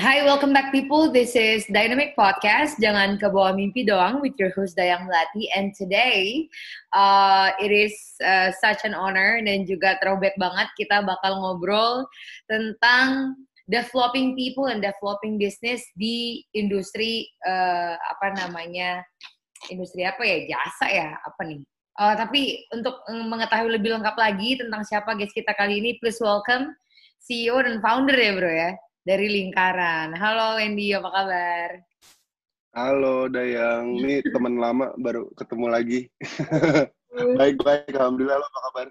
Hi, welcome back people. This is Dynamic Podcast. Jangan ke bawah mimpi doang with your host Dayang Melati. And today, uh, it is uh, such an honor dan juga throwback banget kita bakal ngobrol tentang developing people and developing business di industri uh, apa namanya industri apa ya jasa ya apa nih uh, tapi untuk mengetahui lebih lengkap lagi tentang siapa guys kita kali ini please welcome CEO dan founder ya bro ya dari Lingkaran. Halo Wendy, apa kabar? Halo Dayang, ini teman lama baru ketemu lagi. Baik-baik, Alhamdulillah lo apa kabar?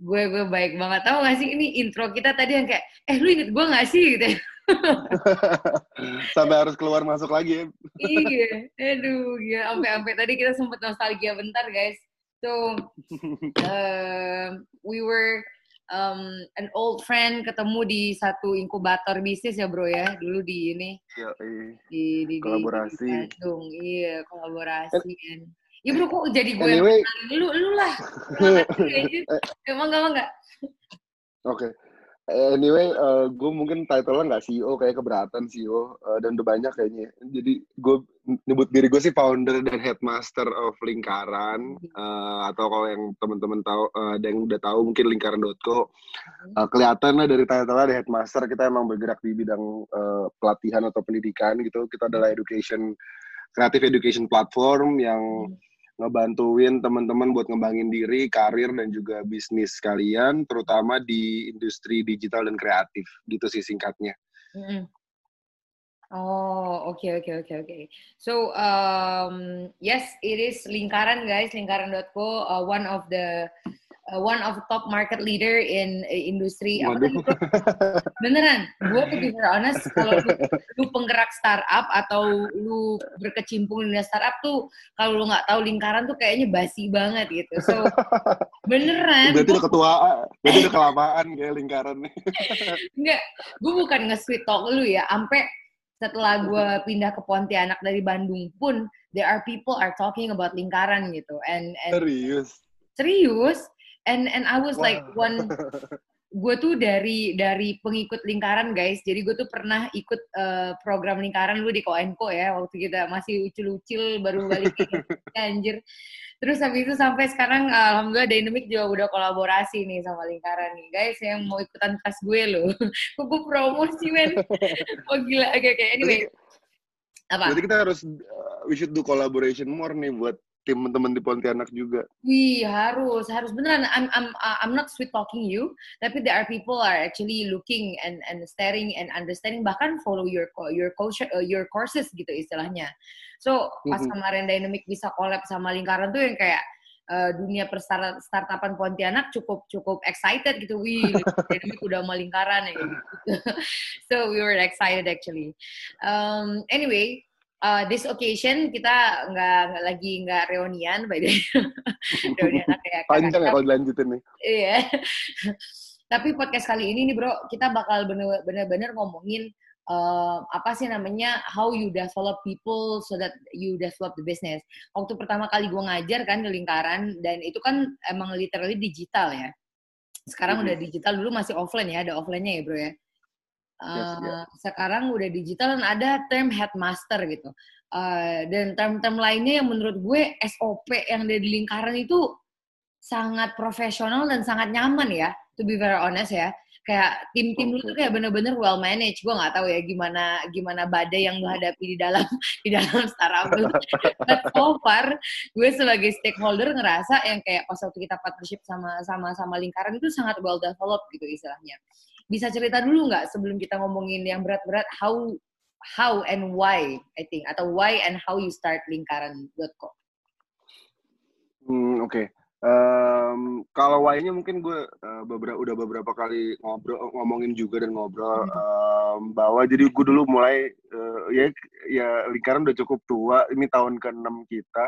Gue gue baik banget. Tahu gak sih ini intro kita tadi yang kayak, eh lu inget gue gak sih gitu Sampai harus keluar masuk lagi ya. iya, aduh, ya sampai-sampai tadi kita sempat nostalgia bentar guys. So, uh, we were um, an old friend ketemu di satu inkubator bisnis ya bro ya. Dulu di ini. Iya, iya. di, di kolaborasi. Di Bandung. Iya kolaborasi kan. Ya bro kok jadi gue anyway, yang lu lu lah. Emang gak emang gak oke. okay. Anyway, uh, gue mungkin title-nya nggak CEO, kayak keberatan CEO, uh, dan udah banyak kayaknya. Jadi gue nyebut diri gue sih founder dan headmaster of Lingkaran, uh, atau kalau yang teman-teman tahu, uh, yang udah tahu mungkin lingkaran.co. Uh, kelihatan lah dari title-nya ada headmaster, kita emang bergerak di bidang uh, pelatihan atau pendidikan gitu. Kita adalah education, creative education platform yang ngebantuin teman-teman buat ngembangin diri, karir dan juga bisnis kalian, terutama di industri digital dan kreatif, gitu sih singkatnya. Mm. Oh, oke okay, oke okay, oke okay, oke. So, um, yes, it is lingkaran guys, lingkaran.co, uh, one of the uh, one of the top market leader in uh, industri. Apa tadi beneran gue to be honest kalau lu, lu penggerak startup atau lu berkecimpung di startup tuh kalau lu nggak tahu lingkaran tuh kayaknya basi banget gitu. So beneran berarti udah ketua berarti udah kelamaan kayak lingkaran nih enggak gue bukan nge-sweet talk lu ya ampe setelah gue pindah ke Pontianak dari Bandung pun there are people are talking about lingkaran gitu and, and serius? Serius and and I was wow. like one gue tuh dari dari pengikut lingkaran guys. Jadi gue tuh pernah ikut uh, program lingkaran lu di Koenko ya waktu kita masih ucil-ucil baru balik anjir. Terus habis itu sampai sekarang alhamdulillah Dynamic juga udah kolaborasi nih sama lingkaran nih. Guys yang mau ikutan kelas gue kok gue promosi men. Oh gila. Oke okay, oke. Okay. anyway apa? Jadi kita harus uh, we should do collaboration more nih buat teman-teman di Pontianak juga. Wih harus harus beneran. I'm I'm uh, I'm not sweet talking you, tapi there are people are actually looking and and staring and understanding bahkan follow your your culture uh, your courses gitu istilahnya. So pas mm-hmm. kemarin Dynamic bisa collab sama Lingkaran tuh yang kayak uh, dunia perstart startupan Pontianak cukup cukup excited gitu. Wih, Dynamic udah mau Lingkaran ya gitu. so we were excited actually. Um, anyway, uh, this occasion kita nggak lagi nggak reunian, by the reunian kayak panjang ya kalau dilanjutin nih. Iya. Tapi podcast kali ini nih bro, kita bakal bener-bener ngomongin uh, apa sih namanya how you develop people so that you develop the business. Waktu pertama kali gue ngajar kan di lingkaran dan itu kan emang literally digital ya. Sekarang mm -hmm. udah digital dulu masih offline ya, ada offline-nya ya bro ya. Yes, Sekarang udah digital dan ada term headmaster gitu. Uh, dan term-term lainnya yang menurut gue SOP yang ada di lingkaran itu sangat profesional dan sangat nyaman ya, to be very honest ya. kayak tim-tim lu tuh kayak bener-bener well managed. Gue nggak tahu ya gimana gimana badai yang lu hadapi di dalam di dalam startup lu but so far gue sebagai stakeholder ngerasa yang kayak pas waktu kita partnership sama sama sama lingkaran itu sangat well developed gitu istilahnya bisa cerita dulu nggak sebelum kita ngomongin yang berat-berat how how and why I think atau why and how you start lingkaran.co Hmm, oke. Okay. Um, kalau why-nya mungkin gue uh, beberapa udah beberapa kali ngobrol ngomongin juga dan ngobrol hmm. um, bahwa jadi gue dulu mulai uh, ya ya lingkaran udah cukup tua ini tahun ke-6 kita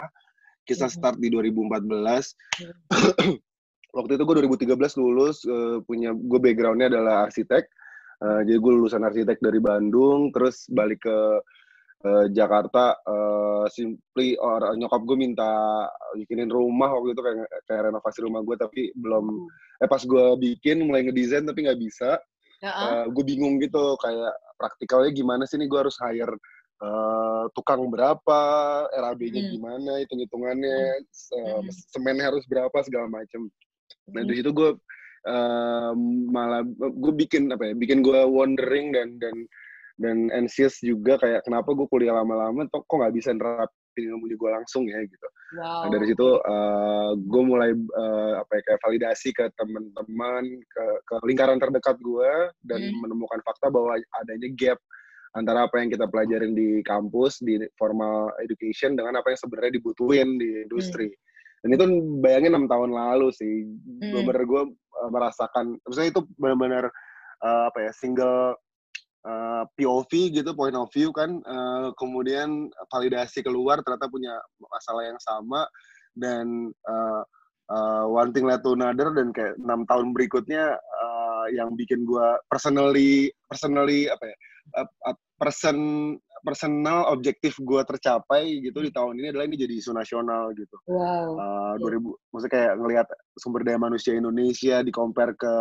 kita hmm. start di 2014 hmm. waktu itu gue 2013 lulus uh, punya gue backgroundnya adalah arsitek uh, jadi gue lulusan arsitek dari Bandung terus balik ke uh, Jakarta uh, simply orang nyokap gue minta bikinin rumah waktu itu kayak kayak renovasi rumah gue tapi belum eh pas gue bikin mulai ngedesain tapi nggak bisa uh -uh. uh, gue bingung gitu kayak praktikalnya gimana sih nih gue harus hire uh, tukang berapa RAB-nya hmm. gimana hitung hitungannya hmm. uh, semennya harus berapa segala macam nah dari hmm. situ gue uh, malah gue bikin apa ya bikin gue wondering dan dan dan anxious juga kayak kenapa gue kuliah lama-lama kok nggak bisa nerapin ilmu gue langsung ya gitu. Wow. Nah, dari situ uh, gue mulai uh, apa ya kayak validasi ke teman-teman ke, ke lingkaran terdekat gue dan hmm. menemukan fakta bahwa adanya gap antara apa yang kita pelajarin di kampus di formal education dengan apa yang sebenarnya dibutuhin di industri. Hmm. Dan itu bayangin enam tahun lalu sih, hmm. benar gue uh, merasakan, maksudnya itu benar-benar uh, apa ya single uh, eh, POV gitu point of view kan uh, kemudian validasi keluar ternyata punya masalah yang sama dan uh, uh, one thing led to another dan kayak enam tahun berikutnya uh, yang bikin gue personally personally apa ya uh, person personal objektif gue tercapai gitu di tahun ini adalah ini jadi isu nasional gitu. Wow. Uh, 2000 maksudnya kayak ngelihat sumber daya manusia Indonesia di compare ke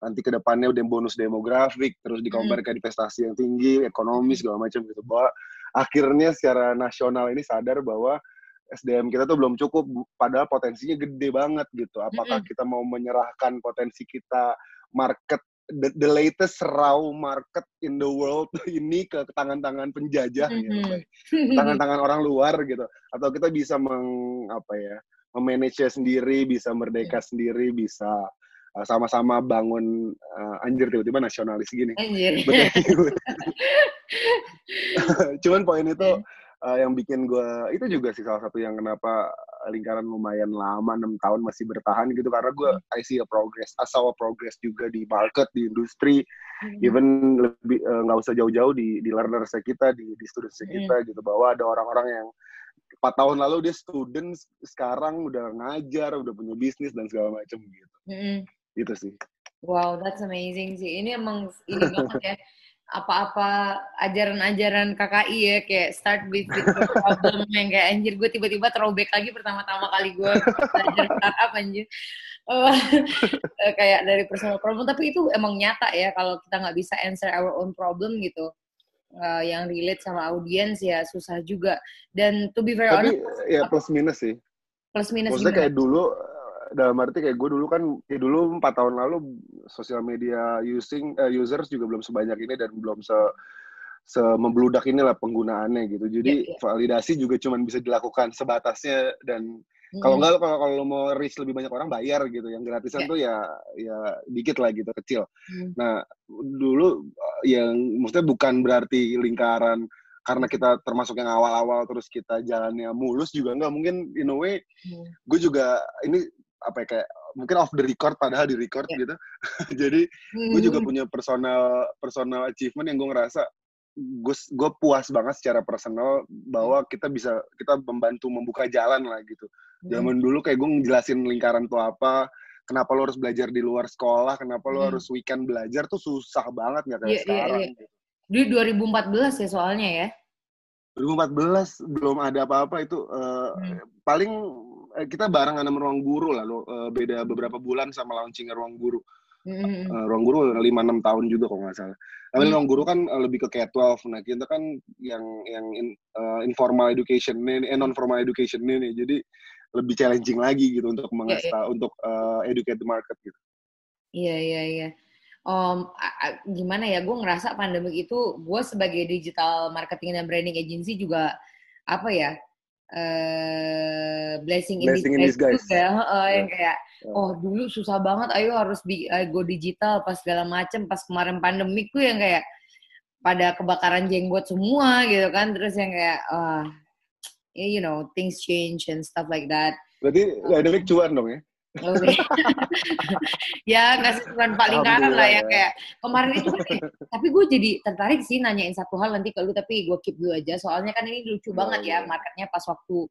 nanti ke depannya udah bonus demografik terus di hmm. ke investasi yang tinggi ekonomi segala macam gitu bahwa akhirnya secara nasional ini sadar bahwa SDM kita tuh belum cukup padahal potensinya gede banget gitu apakah hmm. kita mau menyerahkan potensi kita market the, the latest raw market in the world ini ke tangan-tangan penjajah mm -hmm. ya, tangan-tangan orang luar gitu atau kita bisa meng apa ya memanage sendiri bisa merdeka yeah. sendiri bisa Eh, sama-sama bangun uh, anjir tiba-tiba nasionalis gini. Anjir. Cuman poin itu uh, yang bikin gue itu juga sih salah satu yang kenapa lingkaran lumayan lama enam tahun masih bertahan gitu karena gue hmm. I see a progress, I saw a progress juga di market di industri, hmm. even lebih nggak uh, usah jauh-jauh di di learners kita di di students hmm. kita gitu bahwa ada orang-orang yang empat tahun lalu dia student sekarang udah ngajar udah punya bisnis dan segala macam gitu. Hmm itu sih wow that's amazing sih ini emang ini banget ya apa-apa ajaran-ajaran KKI ya kayak start with, with problem yang kayak anjir gue tiba-tiba throwback lagi pertama-tama kali gue belajar startup anjir. Uh, kayak dari personal problem tapi itu emang nyata ya kalau kita nggak bisa answer our own problem gitu. Uh, yang relate sama audiens ya susah juga. Dan to be very tapi, honest ya plus minus sih. Plus minus maksudnya kayak dulu dalam arti kayak gue dulu kan ya dulu empat tahun lalu sosial media using uh, users juga belum sebanyak ini dan belum se se membludak inilah penggunaannya gitu jadi yeah, yeah. validasi juga cuma bisa dilakukan sebatasnya dan hmm. kalau enggak kalau kalau mau reach lebih banyak orang bayar gitu yang gratisan yeah. tuh ya ya dikit lah gitu kecil hmm. nah dulu yang maksudnya bukan berarti lingkaran karena kita termasuk yang awal-awal terus kita jalannya mulus juga enggak mungkin in a way hmm. gue juga ini apa ya, kayak mungkin off the record padahal di record yeah. gitu jadi hmm. gue juga punya personal personal achievement yang gue ngerasa gue gue puas banget secara personal bahwa hmm. kita bisa kita membantu membuka jalan lah gitu hmm. zaman dulu kayak gue ngejelasin lingkaran tuh apa kenapa lo harus belajar di luar sekolah kenapa lo hmm. harus weekend belajar tuh susah banget nggak kayak yeah, iya, sekarang yeah, yeah. Di 2014 ya soalnya ya. 2014 belum ada apa-apa itu uh, hmm. paling Eh, kita bareng sama ruang guru lah lo uh, beda beberapa bulan sama launching ruang guru mm-hmm. uh, ruang guru lima enam tahun juga kalau nggak salah tapi mm ruang guru kan uh, lebih ke K12 nah kita kan yang yang in, uh, informal education ini eh, non formal education ini jadi lebih challenging lagi gitu untuk mengasta yeah, yeah. untuk uh, educate the market gitu iya yeah, iya yeah, iya yeah. Um, gimana ya? Gue ngerasa pandemi itu gue sebagai digital marketing dan branding agency juga apa ya? Uh, blessing, blessing in disguise juga uh, yeah. yang kayak oh dulu susah banget ayo harus bi uh, go digital pas segala macem pas kemarin pandemik tuh yang kayak pada kebakaran jenggot semua gitu kan terus yang kayak uh, you know things change and stuff like that berarti dynamic cuan dong ya ya nggak cuman paling kanan lah ya kayak kemarin itu kan ya, tapi gue jadi tertarik sih nanyain satu hal nanti ke lu tapi gue keep dulu aja soalnya kan ini lucu banget ya iya. marketnya pas waktu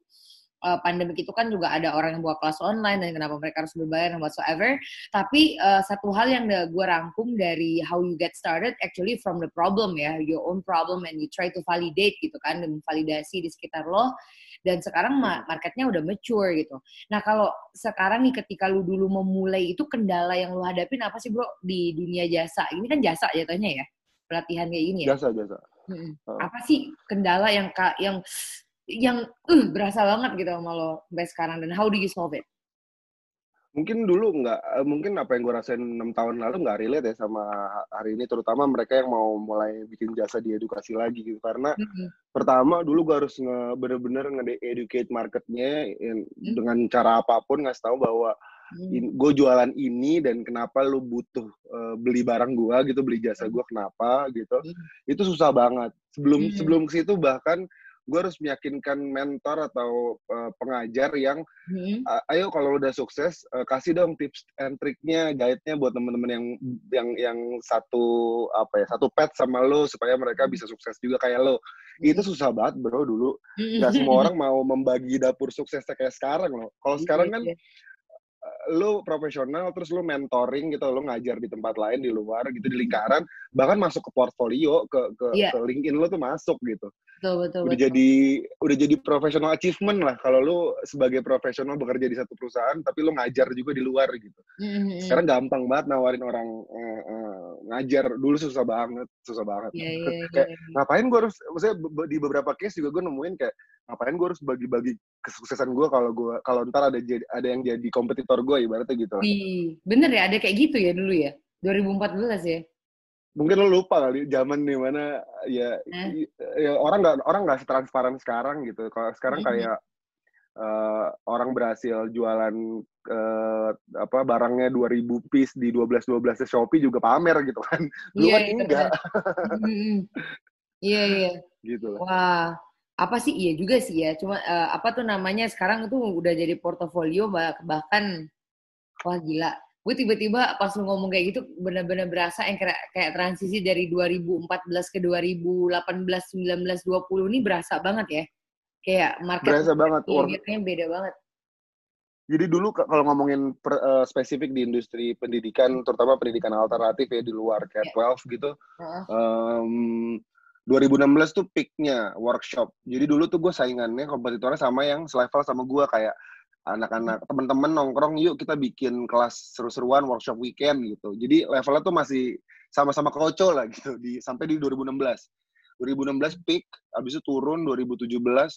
uh, pandemik itu kan juga ada orang yang buat kelas online dan kenapa mereka harus berbayar dan whatsoever. Tapi uh, satu hal yang gue rangkum dari how you get started actually from the problem ya, your own problem and you try to validate gitu kan, dan validasi di sekitar lo. Dan sekarang marketnya udah mature gitu. Nah kalau sekarang nih ketika lu dulu memulai itu kendala yang lu hadapin apa sih bro di dunia jasa? Ini kan jasa jatuhnya ya, pelatihan kayak gini ya? Jasa, jasa. Hmm. Apa sih kendala yang yang yang uh, berasa banget gitu sama lo sampai sekarang dan how do you solve it? Mungkin dulu nggak, eh, mungkin apa yang gue rasain enam tahun lalu nggak relate ya sama hari ini, terutama mereka yang mau mulai bikin jasa di edukasi lagi gitu. Karena mm-hmm. pertama dulu gue harus nge, bener-bener nge-educate marketnya mm-hmm. dengan cara apa pun ngasih tahu bahwa mm-hmm. gue jualan ini dan kenapa lu butuh uh, beli barang gue gitu, beli jasa gue kenapa gitu. Mm-hmm. Itu susah banget. Sebelum mm-hmm. sebelum ke situ bahkan gue harus meyakinkan mentor atau uh, pengajar yang hmm. uh, ayo kalau udah sukses uh, kasih dong tips and triknya guide-nya buat temen-temen yang yang yang satu apa ya satu pet sama lo supaya mereka hmm. bisa sukses juga kayak lo hmm. itu susah banget bro dulu hmm. nggak semua orang mau membagi dapur suksesnya kayak sekarang loh kalau iya, sekarang kan iya lu profesional terus lu mentoring gitu lu ngajar di tempat lain di luar gitu di lingkaran bahkan masuk ke portfolio ke ke, yeah. ke LinkedIn lu tuh masuk gitu betul betul udah betul. jadi udah jadi professional achievement lah kalau lu sebagai profesional bekerja di satu perusahaan tapi lu ngajar juga di luar gitu mm-hmm. sekarang gampang banget nawarin orang uh, uh, ngajar dulu susah banget susah banget yeah, yeah, yeah. kayak ngapain gue harus maksudnya di beberapa case juga gue nemuin kayak ngapain gue harus bagi-bagi kesuksesan gue kalau gue kalau ntar ada jadi ada yang jadi kompetitor gue ibaratnya gitu. Ih, bener ya ada kayak gitu ya dulu ya 2014 ya. Mungkin lo lupa kali zaman di mana ya, eh. ya orang nggak orang nggak setransparan sekarang gitu. Kalau sekarang mm -hmm. kayak uh, orang berhasil jualan uh, apa barangnya 2000 piece di 12 12 Shopee juga pamer gitu kan. Dulu yeah, kan iya, enggak. Iya, iya. Gitu. Wah, apa sih? Iya juga sih ya. Cuma uh, apa tuh namanya? Sekarang itu udah jadi portofolio bahkan wah gila. Gue tiba-tiba pas lu ngomong kayak gitu bener-bener berasa yang kayak, kayak transisi dari 2014 ke 2018 19 20 ini berasa banget ya. Kayak market berasa banget marketnya beda banget. Jadi dulu kalau ngomongin per, uh, spesifik di industri pendidikan terutama pendidikan alternatif ya di luar kayak yeah. 12 gitu uh -huh. um, 2016 tuh peaknya workshop. Jadi dulu tuh gue saingannya kompetitornya sama yang selevel sama gue kayak anak-anak teman-teman nongkrong yuk kita bikin kelas seru-seruan workshop weekend gitu. Jadi levelnya tuh masih sama-sama koco lah gitu di sampai di 2016. 2016 peak, habis itu turun 2017, 18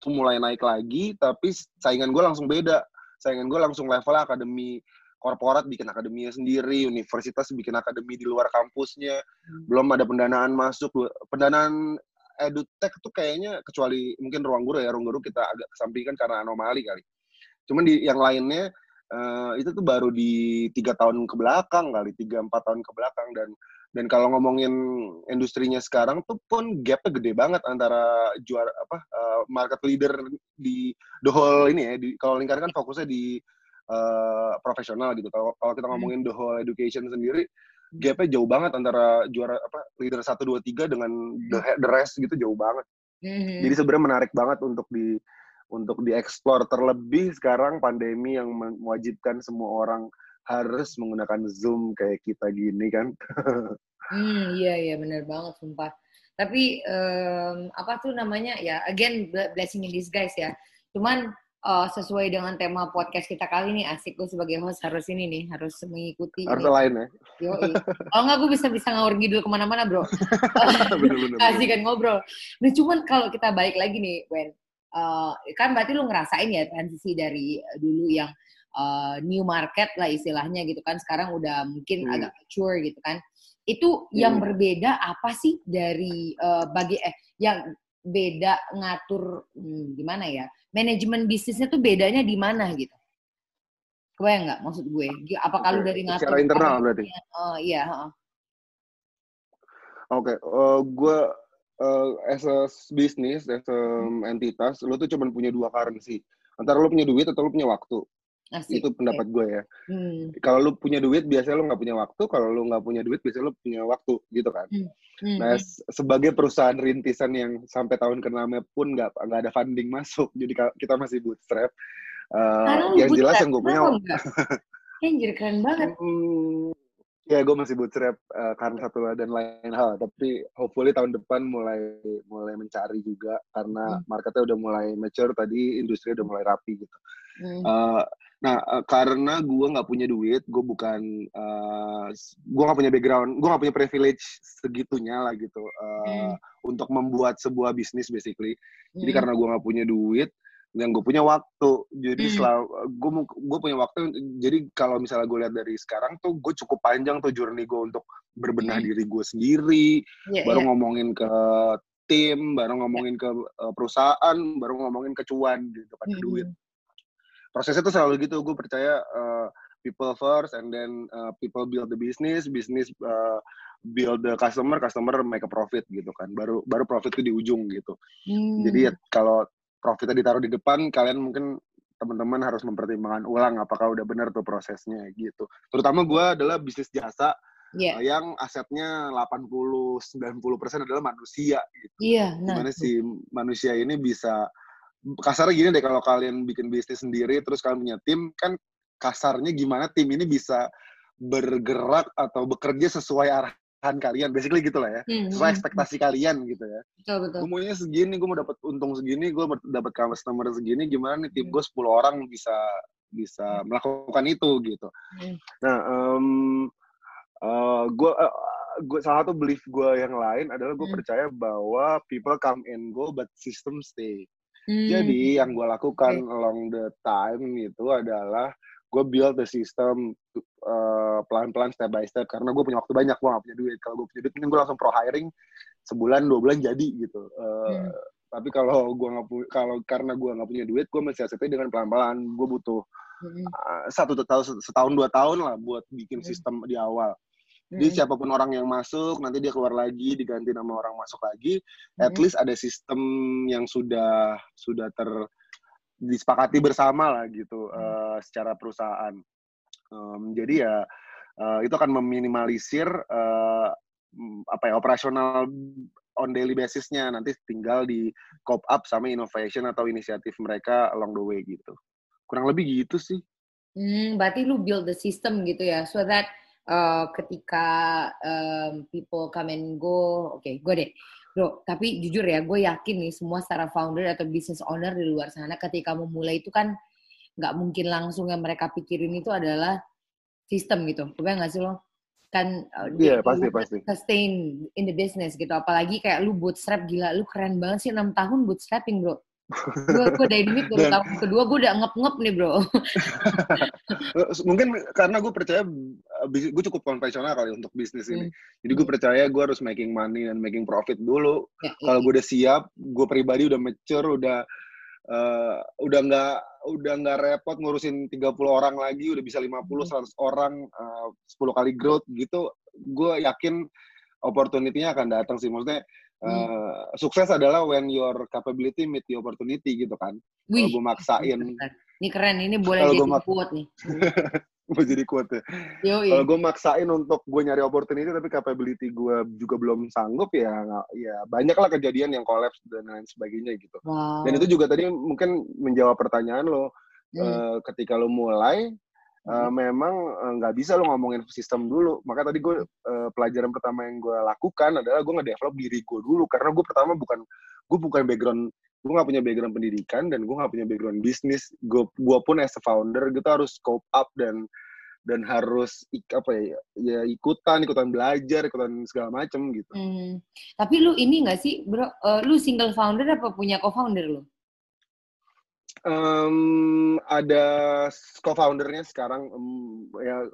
tuh mulai naik lagi, tapi saingan gue langsung beda. Saingan gue langsung level akademi korporat bikin akademinya sendiri, universitas bikin akademi di luar kampusnya, hmm. belum ada pendanaan masuk, pendanaan edutech tuh kayaknya kecuali mungkin ruang guru ya, ruang guru kita agak kesampingkan karena anomali kali. Cuman di yang lainnya uh, itu tuh baru di tiga tahun ke belakang kali, tiga empat tahun ke belakang dan dan kalau ngomongin industrinya sekarang tuh pun gapnya gede banget antara juara apa uh, market leader di the whole ini ya. Di, kalau lingkaran kan fokusnya di uh, profesional gitu. Kalau kalau kita hmm. ngomongin the whole education sendiri, gapnya jauh banget antara juara apa leader satu dua tiga dengan the, the rest gitu jauh banget. Mm-hmm. Jadi sebenarnya menarik banget untuk di untuk dieksplor terlebih sekarang pandemi yang mewajibkan semua orang harus menggunakan Zoom kayak kita gini kan. hmm, iya iya benar banget sumpah. Tapi um, apa tuh namanya ya again blessing in disguise ya. Cuman uh, sesuai dengan tema podcast kita kali ini asik gue sebagai host harus ini nih harus mengikuti harus lain ya? Yo, kalau nggak gue bisa bisa ngawur ngidul ke mana-mana bro. Asik kan ngobrol. Nah cuman kalau kita balik lagi nih Wen uh, kan berarti lu ngerasain ya transisi dari dulu yang uh, new market lah istilahnya gitu kan sekarang udah mungkin Hmm. agak mature gitu kan. Itu yang Hmm. berbeda apa sih dari uh, bagi eh yang beda ngatur hmm, gimana ya manajemen bisnisnya tuh bedanya di mana gitu kebayang nggak maksud gue apa kalau dari ngatur secara internal berarti. oh iya heeh. Oke, eh, gue eh, as a business, as a entitas, lo tuh cuma punya dua currency. Antara lo punya duit atau lo punya waktu. Asik. Itu pendapat gue ya. Hmm. Kalau lo punya duit, biasanya lo nggak punya waktu. Kalau lo nggak punya duit, biasanya lo punya waktu, gitu kan. Hmm, Nah, hmm. se- sebagai perusahaan rintisan yang sampai tahun ke-6 pun nggak nggak ada funding masuk, jadi kita masih bootstrap. Lu yang jelas bootstrap, yang gue punya? Anjir keren banget. Hmm, ya gue masih bootstrap eh, karena satu dan lain hal. Tapi hopefully tahun depan mulai mulai mencari juga karena Hmm. marketnya udah mulai mature tadi, industri udah mulai rapi gitu. Hmm. Eh, nah eh, karena gue nggak punya duit, gue bukan, eh, gue nggak punya background, gue nggak punya privilege segitunya lah gitu eh, untuk membuat sebuah bisnis basically. Jadi Hmm. karena gue nggak punya duit, dan gue punya waktu, jadi Hmm. selalu gue gue punya waktu. Jadi kalau misalnya gue lihat dari sekarang tuh, gue cukup panjang tuh journey gue untuk berbenah Hmm. diri gue sendiri, Iya, baru iya. ngomongin ke tim, baru ngomongin ke eh, perusahaan, baru ngomongin ke cuan gitu kan, ke Hmm. duit. Prosesnya tuh selalu gitu. Gue percaya eh, people first, and then eh, people build the business, business eh, build the customer, customer make a profit gitu kan. Baru baru profit tuh di ujung gitu. Hmm. Jadi ya kalau profitnya ditaruh di depan, kalian mungkin teman-teman harus mempertimbangkan ulang apakah udah benar tuh prosesnya gitu. Terutama gue adalah bisnis jasa Iya, eh, yang asetnya 80-90% adalah manusia gitu. iya. Nah, Gimana sih manusia ini bisa kasarnya gini deh kalau kalian bikin bisnis sendiri terus kalian punya tim kan kasarnya gimana tim ini bisa bergerak atau bekerja sesuai arahan kalian basically gitu lah ya Hmm, sesuai hmm, ekspektasi kalian gitu ya betul betul. gue maunya segini gue mau dapat untung segini gue dapat customer segini gimana nih tim Hmm. gue 10 orang bisa bisa melakukan itu gitu Hmm. nah em eh, gue eh, gue salah satu belief gue yang lain adalah gue Hmm. percaya bahwa people come and go but system stay Hmm. jadi yang gue lakukan Oke. along the time itu adalah gue build the system uh, pelan-pelan step by step karena gue punya waktu banyak gue gak punya duit kalau gue punya duit mungkin gue langsung pro hiring sebulan dua bulan jadi gitu Uh, Hmm. tapi kalau gue nggak punya kalau karena gue nggak punya duit gue mensiasatinya dengan pelan-pelan gue butuh Hmm, uh, satu tahun setahun dua tahun lah buat bikin Hmm. sistem di awal hmm, jadi siapa pun orang yang masuk nanti dia keluar lagi diganti nama orang masuk lagi at hmm. least ada sistem yang sudah sudah ter disepakati bersama lah gitu eh, secara perusahaan. Em, jadi ya eh, itu akan meminimalisir mm, apa ya operasional on daily basisnya nanti tinggal di cop up sama innovation atau inisiatif mereka along the way gitu. Kurang lebih gitu sih. Hmm, berarti lu build the system gitu ya, so that uh, ketika um, people come and go, oke, gue deh, bro. Tapi jujur ya, gue yakin nih semua secara founder atau business owner di luar sana, ketika memulai itu kan nggak mungkin langsung yang mereka pikirin itu adalah sistem gitu. Kebayang nggak sih lo? Kan uh, Iya pasti pasti. sustain in the business gitu. Apalagi kayak lu bootstrap gila, lu keren banget sih 6 tahun bootstrapping bro. gue gue baru Dan- tahun kedua gue udah ngep-ngep nih bro. Mungkin karena gue percaya gue cukup konvensional kali untuk bisnis ini. Jadi gue percaya gue harus making money dan making profit dulu. Ya, kalau gue udah siap, gue pribadi udah mature, udah eh, udah nggak udah nggak repot ngurusin 30 orang lagi, udah bisa 50 100 orang eh, 10 kali growth gitu, gue yakin opportunity-nya akan datang sih. Maksudnya eh, sukses adalah when your capability meet the opportunity gitu kan. Kalau gue maksain. Ini keren, ini boleh jadi quote nih. gue jadi kuat ya. Kalau gue maksain untuk gue nyari opportunity tapi capability gue juga belum sanggup ya, ya banyak lah kejadian yang collapse dan lain sebagainya gitu. Wow. Dan itu juga tadi mungkin menjawab pertanyaan lo, Hmm. eh, ketika lo mulai, Hmm. memang eh, nggak bisa lo ngomongin sistem dulu. Maka tadi gue eh, pelajaran pertama yang gue lakukan adalah gue nge-develop diri gue dulu. Karena gue pertama bukan, gue bukan background, gue nggak punya background pendidikan dan gue nggak punya background bisnis. Gue, gue pun as a founder gitu harus cope up dan dan harus ik, apa ya, ya ikutan, ikutan belajar, ikutan segala macem gitu. Hmm. Tapi lu ini nggak sih, bro? eh, lu single founder apa punya co-founder lu? Um, ada co-foundernya sekarang um, ya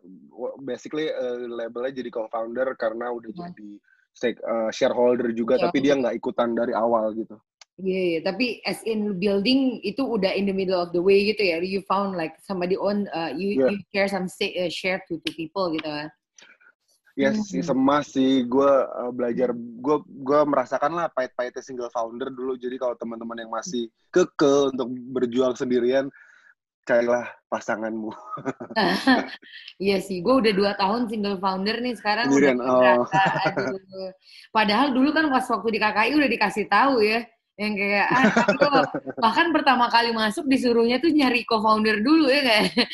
basically uh, labelnya jadi co-founder karena udah hmm. jadi stake uh, shareholder juga yeah. tapi dia nggak ikutan dari awal gitu. Iya, yeah, yeah. tapi as in building itu udah in the middle of the way gitu ya. You found like somebody own, uh, you, yeah. you share some say, uh, share to to people gitu kan. Yes, sih semas sih. Gue uh, belajar, gue gue merasakan lah pahit-pahitnya single founder dulu. Jadi kalau teman-teman yang masih keke untuk berjuang sendirian, carilah pasanganmu. iya sih, gue udah dua tahun single founder nih sekarang. Udah oh. Padahal dulu kan pas waktu di KKI udah dikasih tahu ya, yang kayak ah, bahkan pertama kali masuk disuruhnya tuh nyari co-founder dulu ya kayak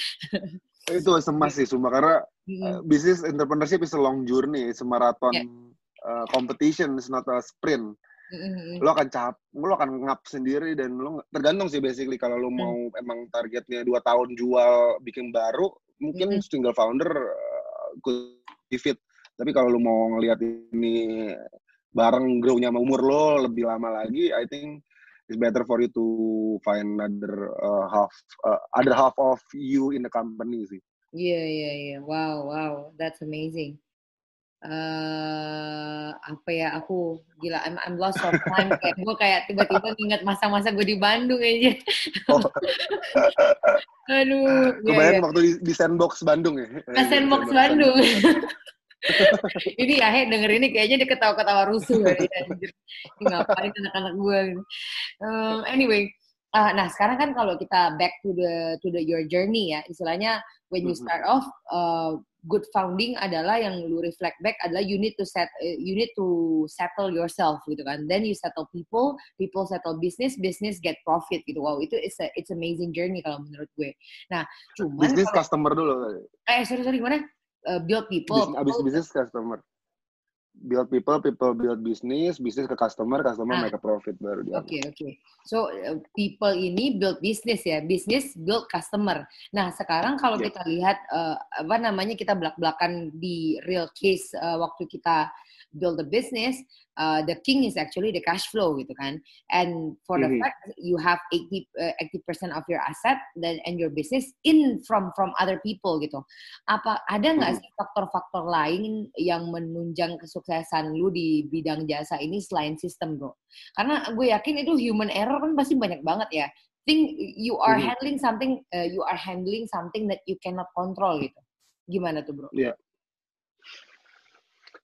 itu semas sih cuma karena uh, business entrepreneurship is a long journey it's a marathon yeah. uh, competition it's not a sprint mm-hmm. lo akan cap lo akan ngap sendiri dan lo tergantung sih basically kalau lo mau mm. emang targetnya dua tahun jual bikin baru mungkin mm-hmm. single founder uh, could fit tapi kalau lo mau ngelihat ini bareng grow-nya sama umur lo lebih lama lagi I think it's better for you to find another uh, half uh, other half of you in the company sih. Iya yeah, iya yeah, iya. Yeah. Wow wow, that's amazing. Uh, apa ya aku gila I'm, I'm lost of time kayak gue kayak tiba-tiba ingat masa-masa gue di Bandung aja. Oh. Aduh. Kebayang yeah, waktu di, di sandbox Bandung ya? Di sandbox Bandung. ini ya he denger ini kayaknya dia ketawa-ketawa rusuh ya. Anjir. Ngapain anak-anak gue. Um, anyway, uh, nah sekarang kan kalau kita back to the to the your journey ya, istilahnya when you start off, uh, good founding adalah yang lu reflect back adalah you need to set uh, you need to settle yourself gitu kan. Then you settle people people settle business business get profit gitu. Wow itu it's a it's amazing journey kalau menurut gue. Nah cuman business kalau, customer dulu eh sorry sorry gimana? Uh, build people. Abis bisnis customer. Build people, people build business, bisnis ke customer, customer ah. make a profit baru dia. Oke okay, oke. Okay. So uh, people ini build business ya, business build customer. Nah sekarang kalau yeah. kita lihat uh, apa namanya kita belak belakan di real case uh, waktu kita build a business, uh, the king is actually the cash flow gitu kan. And for mm-hmm. the fact you have 80 uh, percent of your asset then and your business in from from other people gitu. Apa ada nggak mm-hmm. sih faktor-faktor lain yang menunjang kesuksesan lu di bidang jasa ini selain sistem, Bro? Karena gue yakin itu human error kan pasti banyak banget ya. Think you are mm-hmm. handling something uh, you are handling something that you cannot control gitu. Gimana tuh, Bro? Iya. Yeah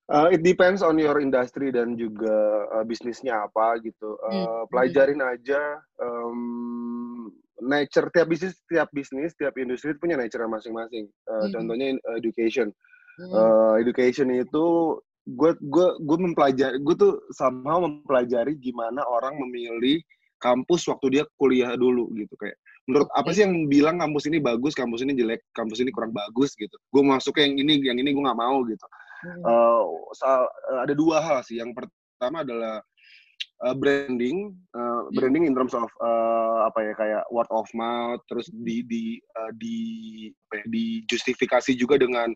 Uh, it depends on your industry dan juga uh, bisnisnya apa gitu. Uh, hmm. Pelajarin aja um, nature tiap bisnis, tiap bisnis, tiap industri itu punya nature masing-masing. Uh, hmm. Contohnya education. Hmm. Uh, education itu gue gue gue mempelajari gue tuh somehow mempelajari gimana orang memilih kampus waktu dia kuliah dulu gitu kayak menurut okay. apa sih yang bilang kampus ini bagus kampus ini jelek kampus ini kurang bagus gitu gue masuknya yang ini yang ini gue nggak mau gitu Uh, ada dua hal sih. Yang pertama adalah uh, branding, uh, branding in terms of uh, apa ya kayak word of mouth, terus di di uh, di apa ya, dijustifikasi juga dengan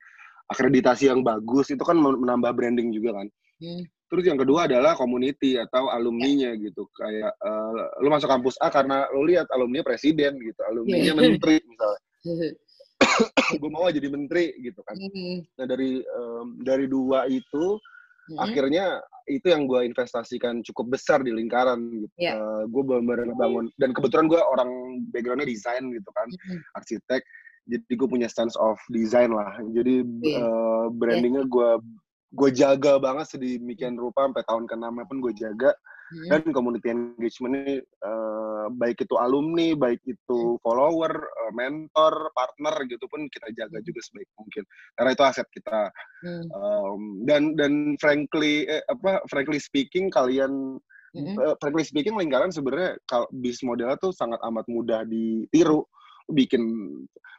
akreditasi yang bagus itu kan menambah branding juga kan. Hmm. Terus yang kedua adalah community atau alumninya gitu. Kayak uh, lu masuk kampus A karena lu lihat alumni presiden gitu, alumninya yeah. menteri misalnya. gue mau jadi menteri gitu kan. Mm-hmm. Nah dari um, dari dua itu mm-hmm. akhirnya itu yang gue investasikan cukup besar di lingkaran gitu. Yeah. Uh, gue benar-benar bangun dan kebetulan gue orang backgroundnya desain gitu kan, mm-hmm. arsitek. Jadi gue punya sense of design lah. Jadi yeah. uh, brandingnya gue gue jaga banget sedemikian rupa sampai tahun ke-6 pun gue jaga hmm. dan community engagement ini uh, baik itu alumni, baik itu hmm. follower, uh, mentor, partner gitu pun kita jaga juga sebaik mungkin karena itu aset kita hmm. um, dan dan frankly eh, apa frankly speaking kalian hmm. uh, frankly speaking lingkaran sebenarnya kalau bis modelnya tuh sangat amat mudah ditiru bikin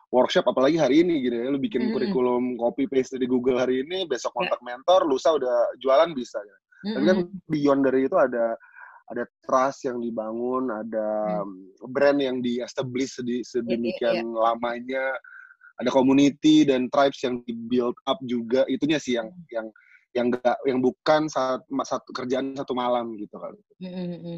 workshop apalagi hari ini gitu ya lu bikin mm. kurikulum copy paste di Google hari ini besok ya. kontak mentor lusa udah jualan bisa ya. Mm. Tapi kan beyond dari itu ada ada trust yang dibangun, ada mm. brand yang di establish sedi sedemikian yeah, yeah. lamanya, ada community dan tribes yang di build up juga itunya sih yang mm. yang yang enggak yang bukan saat satu kerjaan satu malam gitu kali. Mm -hmm.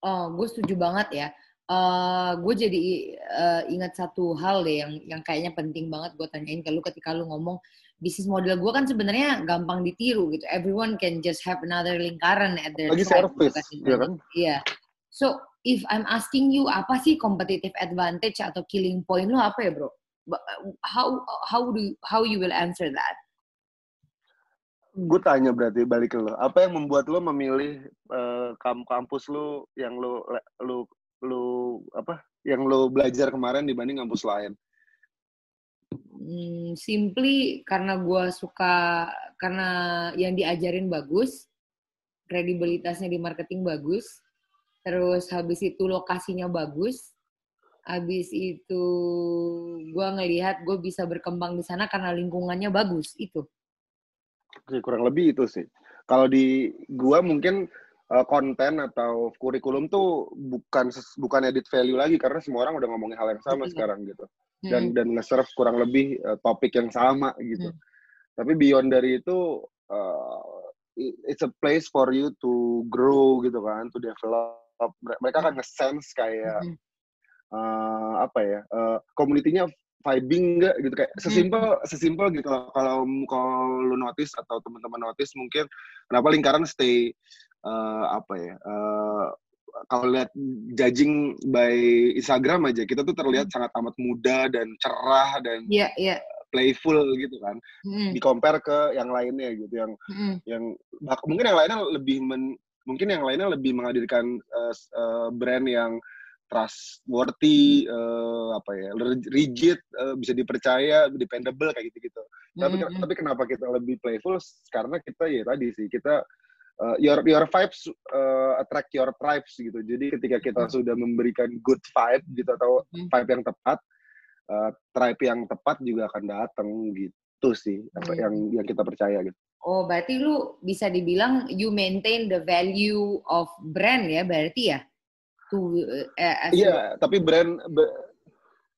Oh, gue setuju banget ya uh, gue jadi uh, ingat satu hal deh yang yang kayaknya penting banget gue tanyain ke lu ketika lu ngomong bisnis model gue kan sebenarnya gampang ditiru gitu. Everyone can just have another lingkaran at their Lagi service, ya kan? Iya. So if I'm asking you apa sih competitive advantage atau killing point lu apa ya bro? How how do you, how you will answer that? Gue tanya berarti balik ke lo. Apa yang membuat lo memilih uh, kampus lo yang lo lo lo apa? Yang lo belajar kemarin dibanding kampus lain? Hmm, simply karena gue suka karena yang diajarin bagus, kredibilitasnya di marketing bagus, terus habis itu lokasinya bagus, habis itu gue ngelihat gue bisa berkembang di sana karena lingkungannya bagus itu. Kurang lebih itu sih. Kalau di gue mungkin uh, konten atau kurikulum tuh bukan bukan edit value lagi karena semua orang udah ngomongin hal yang sama sekarang gitu dan hmm. dan nge-serve kurang lebih uh, topik yang sama gitu. Hmm. Tapi beyond dari itu uh, it's a place for you to grow gitu kan, to develop. Mereka kan nge-sense kayak hmm. uh, apa ya? Uh, community-nya vibing enggak gitu kayak sesimpel hmm. sesimpel gitu kalau kalau lu notice atau teman-teman notice mungkin kenapa lingkaran stay uh, apa ya uh, kalau lihat judging by Instagram aja kita tuh terlihat hmm. sangat amat muda dan cerah dan yeah, yeah. playful gitu kan hmm. di compare ke yang lainnya gitu yang hmm. yang mungkin yang lainnya lebih men, mungkin yang lainnya lebih menghadirkan uh, uh, brand yang trustworthy uh, apa ya rigid uh, bisa dipercaya dependable kayak gitu gitu tapi mm -hmm. tapi kenapa kita lebih playful karena kita ya tadi sih kita uh, your your vibes uh, attract your tribes gitu. Jadi ketika kita hmm. sudah memberikan good vibe gitu atau hmm. vibe yang tepat, uh, tribe yang tepat juga akan datang gitu sih apa hmm. yang yang kita percaya gitu. Oh, berarti lu bisa dibilang you maintain the value of brand ya, berarti ya? To, uh, iya, yeah, tapi brand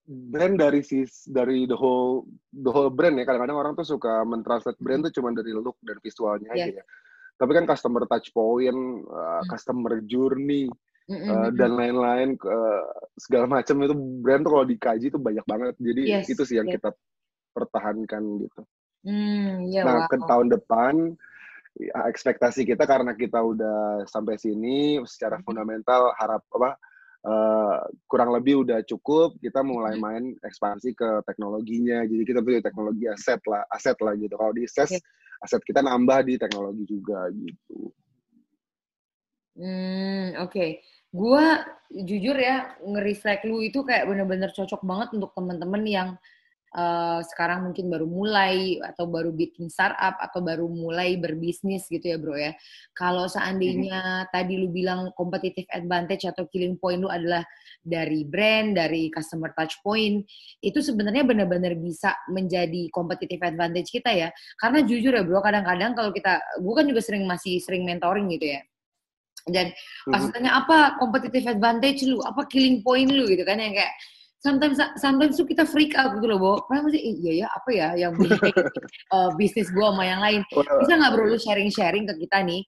brand dari sis dari the whole the whole brand ya kadang-kadang orang tuh suka mentranslate brand tuh cuma dari look dan visualnya yeah. aja ya tapi kan customer touch point, uh, customer journey, uh, dan lain-lain uh, segala macam itu brand tuh kalau dikaji itu banyak banget. Jadi yes, itu sih yang yes. kita pertahankan gitu. Mm, yeah, nah, wow. ke tahun depan ya, ekspektasi kita karena kita udah sampai sini secara fundamental harap apa uh, kurang lebih udah cukup kita mulai main ekspansi ke teknologinya jadi kita punya teknologi aset lah aset lah gitu kalau di ses okay aset kita nambah di teknologi juga gitu. Hmm, oke. Okay. Gua jujur ya nge-reflect lu itu kayak bener-bener cocok banget untuk temen-temen yang uh, sekarang mungkin baru mulai atau baru bikin startup atau baru mulai berbisnis gitu ya bro ya. Kalau seandainya mm-hmm. tadi lu bilang competitive advantage atau killing point lu adalah dari brand, dari customer touch point, itu sebenarnya benar-benar bisa menjadi competitive advantage kita ya. Karena jujur ya bro, kadang-kadang kalau kita, gue kan juga sering masih sering mentoring gitu ya. Dan pas mm-hmm. tanya apa competitive advantage lu, apa killing point lu gitu kan yang kayak sometimes sometimes tuh kita freak out gitu loh, Bo. Karena masih iya ya apa ya yang uh, bisnis gue sama yang lain. Bisa nggak bro lu sharing-sharing ke kita nih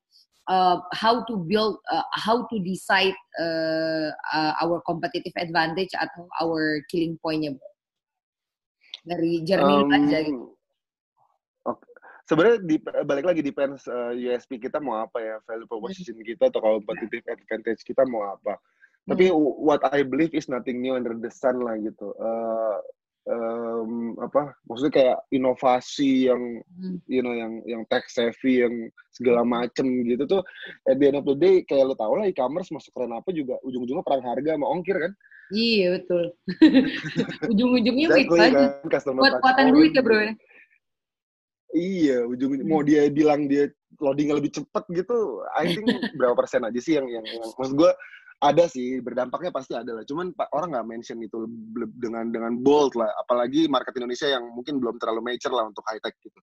uh, how to build, uh, how to decide uh, uh, our competitive advantage atau our killing pointnya, bro? Dari journey um, aja gitu. Okay. Sebenarnya di, balik lagi depends uh, USP kita mau apa ya, value proposition hmm. kita atau competitive advantage kita mau apa. Tapi hmm. what I believe is nothing new under the sun lah gitu. Uh, um, apa? Maksudnya kayak inovasi yang, hmm. you know, yang yang tech savvy, yang segala hmm. macem gitu tuh. At the end of the day, kayak lo tau lah e-commerce masuk keren apa juga ujung-ujungnya perang harga sama ongkir kan? Iya betul. Ujung-ujungnya exactly, aja. Kan, Kuat-kuatan duit ya bro ya. Iya, ujung hmm. mau dia bilang dia loadingnya lebih cepet gitu, I think berapa persen aja sih yang yang, yang maksud gue ada sih berdampaknya pasti ada lah cuman orang nggak mention itu dengan dengan bold lah apalagi market Indonesia yang mungkin belum terlalu mature lah untuk high tech gitu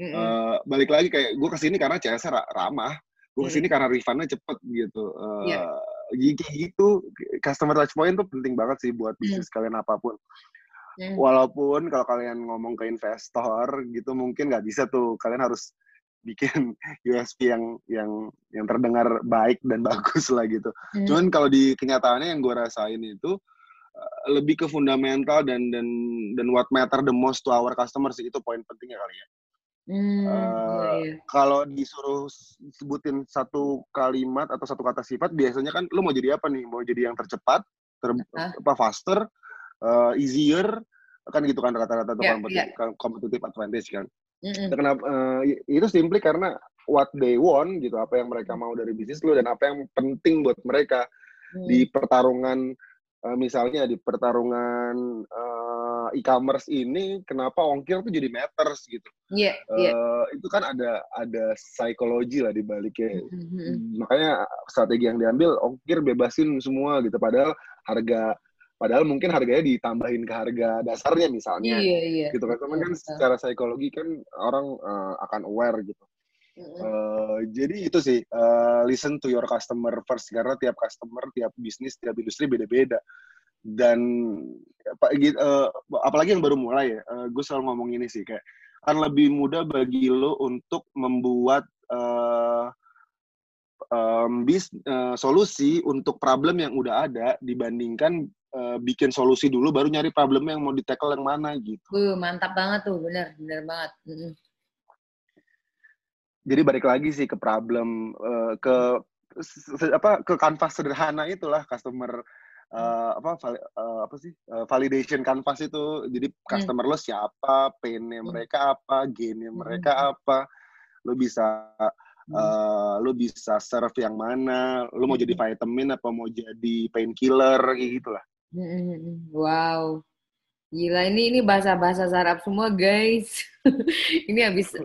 mm -hmm. uh, balik lagi kayak gue ke sini karena CS ramah gue ke sini mm -hmm. karena refundnya cepet gitu uh, yeah. gitu customer touch point tuh penting banget sih buat bisnis mm -hmm. kalian apa pun mm. walaupun kalau kalian ngomong ke investor gitu mungkin nggak bisa tuh kalian harus bikin USP yang yang yang terdengar baik dan bagus lah gitu. Hmm. Cuman kalau di kenyataannya yang gue rasain itu uh, lebih ke fundamental dan dan dan what matter the most to our customer sih itu poin pentingnya kali ya. Hmm, Uh, iya. Kalau disuruh sebutin satu kalimat atau satu kata sifat, biasanya kan lu mau jadi apa nih? Mau jadi yang tercepat, ter, apa faster, uh, easier, kan gitu kan kata-kata Iya, competitive, competitive advantage kan. Mm-mm. Kenapa? uh, itu simply karena what they want gitu, apa yang mereka mau dari bisnis lu dan apa yang penting buat mereka Hmm. di pertarungan uh, misalnya di pertarungan uh, e-commerce ini kenapa ongkir tuh jadi matters gitu. Iya, iya. Eh, itu kan ada ada psikologi lah di baliknya. Mhm. Makanya strategi yang diambil ongkir bebasin semua gitu padahal harga padahal mungkin harganya ditambahin ke harga dasarnya misalnya. Iya, iya. Gitu kan. Cuman Iya, kan betul. secara psikologi kan orang eh, akan aware gitu. Mm-mm. Eh, jadi itu sih eh, listen to your customer first karena tiap customer, tiap bisnis, tiap industri beda-beda. Dan apa, gitu, eh, apalagi yang baru mulai ya, gue selalu ngomong ini sih kayak akan lebih mudah bagi lo untuk membuat eh, em, bis eh, solusi untuk problem yang udah ada dibandingkan eh, bikin solusi dulu baru nyari problem yang mau di tackle yang mana gitu. Uh, mantap banget tuh, bener, bener banget. Mm-mm. jadi balik lagi sih ke problem eh, ke se- apa ke kanvas sederhana itulah customer eh, apa vali- eh, apa sih eh, validation canvas itu jadi customer lo siapa painnya Hmm. mereka apa gainnya Hmm. mereka apa lo bisa Hmm. eh, lo bisa serve yang mana lo mau Hmm. jadi vitamin apa mau jadi painkiller kayak gitulah. Wow. Gila ini ini bahasa-bahasa Arab semua guys. ini habis?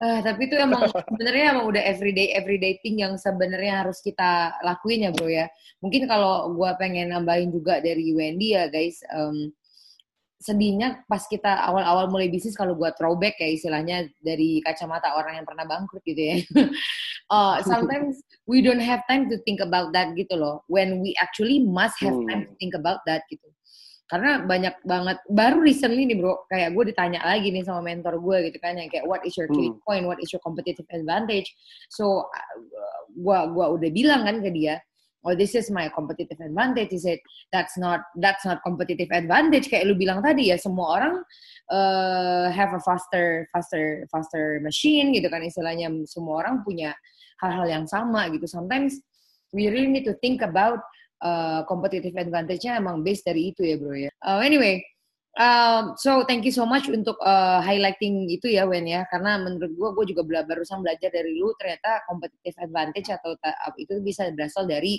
Ah, tapi itu emang sebenarnya emang udah everyday everyday thing yang sebenarnya harus kita lakuin ya bro ya. Mungkin kalau gua pengen nambahin juga dari Wendy ya guys. em, sedihnya pas kita awal-awal mulai bisnis kalau gua throwback ya istilahnya dari kacamata orang yang pernah bangkrut gitu ya. Uh, sometimes we don't have time to think about that gitu loh. When we actually must have time to think about that gitu. Karena banyak banget baru recently nih bro, kayak gue ditanya lagi nih sama mentor gue gitu kan yang kayak what is your key Hmm. point, what is your competitive advantage. So uh, gua gua udah bilang kan ke dia, oh this is my competitive advantage. He said that's not that's not competitive advantage kayak lu bilang tadi ya semua orang uh, have a faster faster faster machine gitu kan istilahnya semua orang punya hal-hal yang sama gitu. Sometimes we really need to think about uh, competitive advantage-nya emang based dari itu ya bro ya. Uh, anyway, um, so thank you so much untuk uh, highlighting itu ya Wen ya, karena menurut gua gua juga bela- barusan belajar dari lu ternyata competitive advantage atau ta- itu bisa berasal dari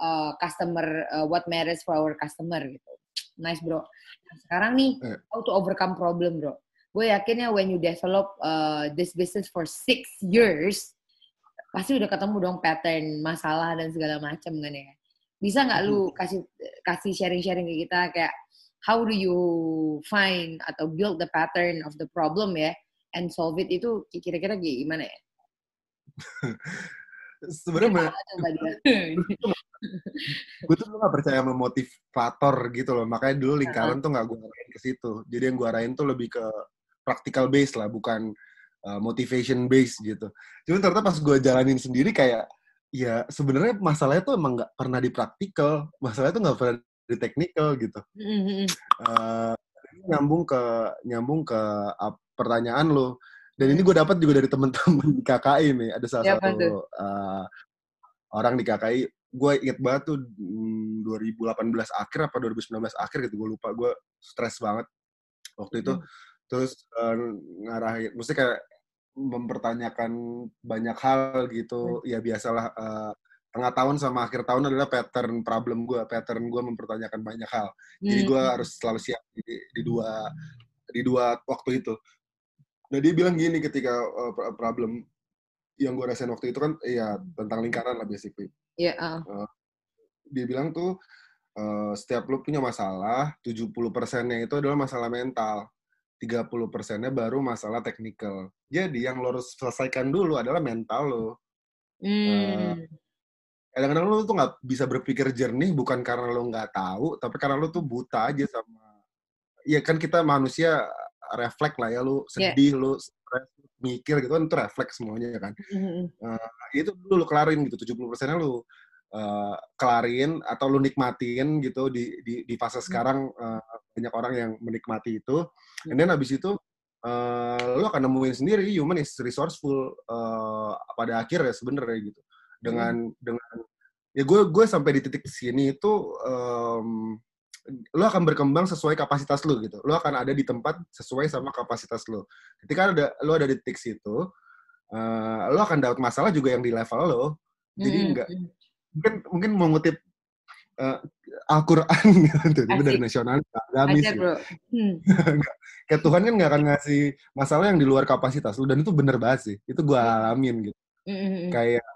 uh, customer uh, what matters for our customer gitu. Nice bro. Nah, sekarang nih how to overcome problem bro. Gue yakin ya when you develop uh, this business for six years, pasti udah ketemu dong pattern masalah dan segala macam kan ya. Bisa nggak lu kasih kasih sharing-sharing ke kita kayak how do you find atau build the pattern of the problem ya and solve it itu kira-kira gimana ya? sebenarnya gue tuh gak percaya sama motivator gitu loh. Makanya dulu lingkaran tuh gak gue arahin ke situ. Jadi yang gue arahin tuh lebih ke practical base lah bukan uh, motivation base gitu. Cuman ternyata pas gue jalanin sendiri kayak ya sebenarnya masalahnya tuh emang nggak pernah di praktikal. Masalahnya tuh nggak pernah di technical gitu. Mhm. Eh, nyambung ke nyambung ke uh, pertanyaan lo. Dan ini gue dapat juga dari temen-temen di KKI nih ada salah Siapa satu uh, orang di KKI gue inget banget tuh mm, 2018 akhir apa 2019 akhir gitu gue lupa. Gue stres banget waktu itu. Hmm. terus uh, ngarahin mesti kayak mempertanyakan banyak hal gitu. Ya biasalah uh, tengah tahun sama akhir tahun adalah pattern problem gue pattern gue mempertanyakan banyak hal jadi gue Hmm. harus selalu siap di, di dua di dua waktu itu. Nah dia bilang gini ketika uh, pro- problem yang gue rasain waktu itu kan ya tentang lingkaran lah basically. Iya, ah. Dia bilang tuh uh, setiap lu punya masalah, 70 persennya itu adalah masalah mental. 30 persennya baru masalah teknikal. Jadi yang lo harus selesaikan dulu adalah mental lo. Hmm. Kadang-kadang lo tuh nggak bisa berpikir jernih bukan karena lo nggak tahu, tapi karena lo tuh buta aja sama. Iya kan kita manusia refleks lah ya lu sedih yeah. lu stress, mikir gitu kan itu refleks semuanya kan mm-hmm. uh, itu dulu lu kelarin gitu 70 persennya lu uh, kelarin atau lu nikmatin gitu di di, di fase mm-hmm. sekarang uh, banyak orang yang menikmati itu mm-hmm. and then habis itu uh, lu akan nemuin sendiri human is resourceful uh, pada akhirnya sebenarnya gitu dengan mm-hmm. dengan ya gue gue sampai di titik sini itu um, lo akan berkembang sesuai kapasitas lo gitu. Lo akan ada di tempat sesuai sama kapasitas lo. Ketika ada lo ada di titik situ, uh, lo akan dapat masalah juga yang di level lo. Jadi hmm. enggak mungkin mungkin mengutip uh, Al-Quran gitu, itu dari nasional agamis. Hmm. Kayak Tuhan kan nggak akan ngasih masalah yang di luar kapasitas lo dan itu bener banget sih. Itu gue iya. alamin gitu. Mm-hmm. Kayak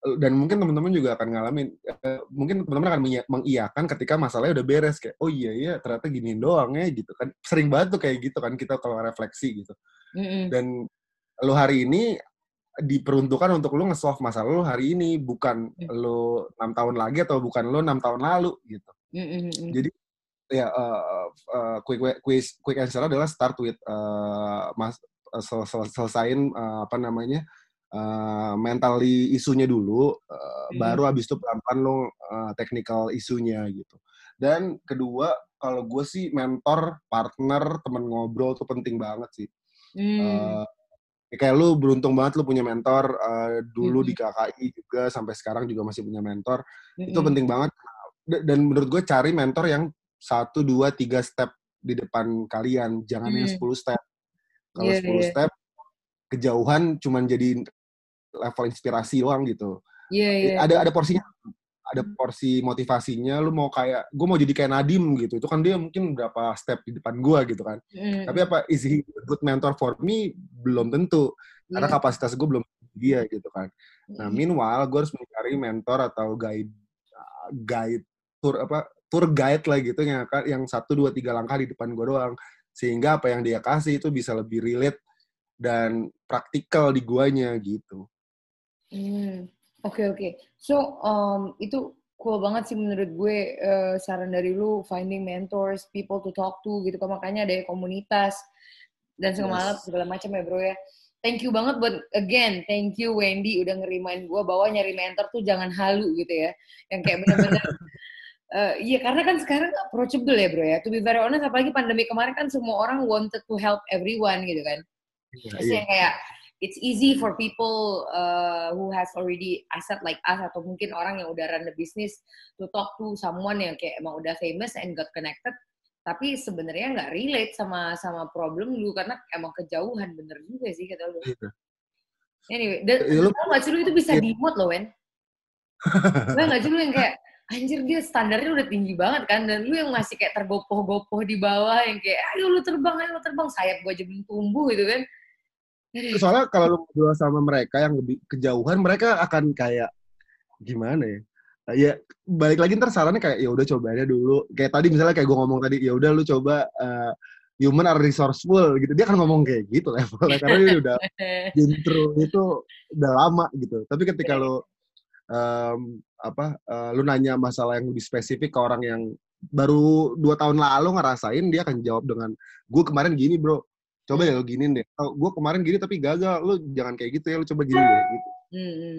dan mungkin teman-teman juga akan ngalamin uh, mungkin teman-teman akan mengiyakan ketika masalahnya udah beres kayak oh iya iya ternyata gini doang ya gitu kan sering banget tuh kayak gitu kan kita kalau refleksi gitu mm-hmm. dan lo hari ini diperuntukkan untuk lo nge-solve masalah lo hari ini bukan mm-hmm. lo enam tahun lagi atau bukan lo enam tahun lalu gitu mm-hmm. jadi ya uh, uh, quick quick quick answer adalah start with uh, mas sel sel selesain uh, apa namanya uh, mentally isunya dulu, uh, hmm. baru abis itu pelan-pelan lo uh, technical isunya gitu. Dan kedua, kalau gue sih mentor, partner, temen ngobrol tuh penting banget sih. Hmm. Uh, kayak lu beruntung banget lu punya mentor uh, dulu hmm. di KKI juga sampai sekarang juga masih punya mentor. Hmm. Itu penting banget. Dan menurut gue cari mentor yang satu, dua, tiga step di depan kalian, jangan hmm. yang 10 step. Kalau yeah, 10 yeah. step kejauhan cuman jadi level inspirasi doang gitu. Iya, yeah, iya. Yeah. Ada ada porsinya ada porsi motivasinya lu mau kayak gue mau jadi kayak Nadim gitu itu kan dia mungkin berapa step di depan gue gitu kan mm. tapi apa is he a good mentor for me belum tentu yeah. karena iya. kapasitas gue belum dia gitu kan nah meanwhile gue harus mencari mentor atau guide guide tour apa tour guide lah gitu yang yang satu dua tiga langkah di depan gue doang sehingga apa yang dia kasih itu bisa lebih relate dan praktikal di guanya gitu Hmm, oke oke. So um, itu cool banget sih menurut gue uh, saran dari lu finding mentors, people to talk to gitu kan makanya ada komunitas dan segala yes. segala macam ya bro ya. Thank you banget buat again, thank you Wendy udah ngerimain gue bahwa nyari mentor tuh jangan halu gitu ya, yang kayak bener-bener Uh, iya karena kan sekarang approachable ya bro ya. To be very honest, apalagi pandemi kemarin kan semua orang wanted to help everyone gitu kan. Yeah, Terus yeah. yang kayak it's easy for people uh, who has already asset like us atau mungkin orang yang udah run the business to talk to someone yang kayak emang udah famous and got connected tapi sebenarnya nggak relate sama sama problem lu karena emang kejauhan bener juga sih kata lu. Iya. Anyway, dan ya, lu, tau gak sih lu itu bisa ya. dimut loh, Wen? Gue gak sih lu yang kayak, anjir dia standarnya udah tinggi banget kan, dan lu yang masih kayak tergopoh-gopoh di bawah, yang kayak, ayo lu terbang, ayo lu terbang, sayap gue aja belum tumbuh gitu kan. Soalnya kalau lu ngobrol sama mereka yang lebih kejauhan, mereka akan kayak gimana ya? Ya balik lagi ntar sarannya kayak ya udah cobainnya dulu. Kayak tadi misalnya kayak gue ngomong tadi, ya udah lu coba uh, human are resourceful gitu. Dia akan ngomong kayak gitu levelnya karena dia udah intro itu udah lama gitu. Tapi ketika lu um, apa uh, lu nanya masalah yang lebih spesifik ke orang yang baru dua tahun lalu ngerasain dia akan jawab dengan gue kemarin gini bro coba ya lo giniin deh oh, gue kemarin gini tapi gagal lo jangan kayak gitu ya lo coba gini deh gitu hmm.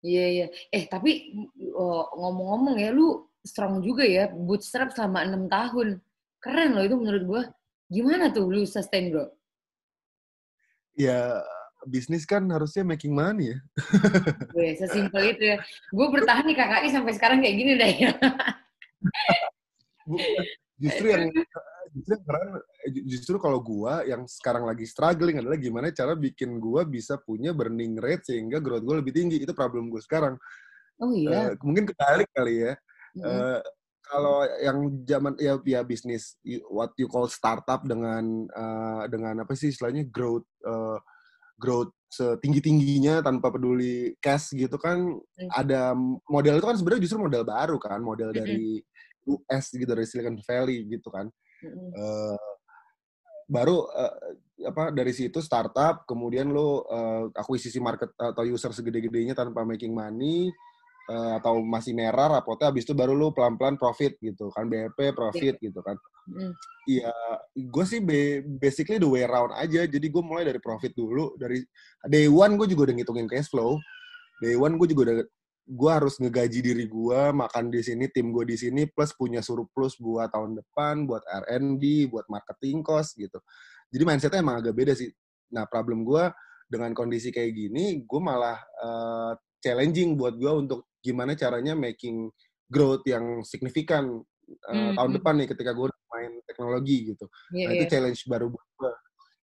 iya iya eh tapi oh, ngomong-ngomong ya lu strong juga ya bootstrap selama enam tahun keren loh itu menurut gue gimana tuh lu sustain bro ya bisnis kan harusnya making money ya. Gue sesimpel itu ya. Gue bertahan nih KKI sampai sekarang kayak gini deh. Justru yang justru keren justru kalau gua yang sekarang lagi struggling adalah gimana cara bikin gua bisa punya burning rate sehingga growth gua lebih tinggi itu problem gua sekarang oh iya uh, mungkin kebalik kali ya mm -hmm. uh, kalau yang zaman ya ya bisnis what you call startup dengan uh, dengan apa sih istilahnya growth uh, growth setinggi tingginya tanpa peduli cash gitu kan mm. ada model itu kan sebenarnya justru model baru kan model mm -hmm. dari US gitu dari Silicon Valley gitu kan Uh, baru uh, apa dari situ startup, kemudian lo uh, akuisisi market atau user segede-gedenya tanpa making money, uh, atau masih merah rapotnya habis itu baru lu pelan-pelan profit gitu kan BEP profit gitu kan Iya, mm. gue sih basically the way around aja. Jadi gue mulai dari profit dulu. Dari day one gue juga udah ngitungin cash flow. Day one gue juga udah gue harus ngegaji diri gue, makan di sini, tim gue di sini, plus punya surplus buat tahun depan, buat R&D, buat marketing cost gitu. Jadi mindsetnya emang agak beda sih. Nah problem gue dengan kondisi kayak gini, gue malah uh, challenging buat gue untuk gimana caranya making growth yang signifikan uh, mm-hmm. tahun depan nih ketika gue main teknologi gitu. Yeah, nah itu yeah. challenge baru buat gue.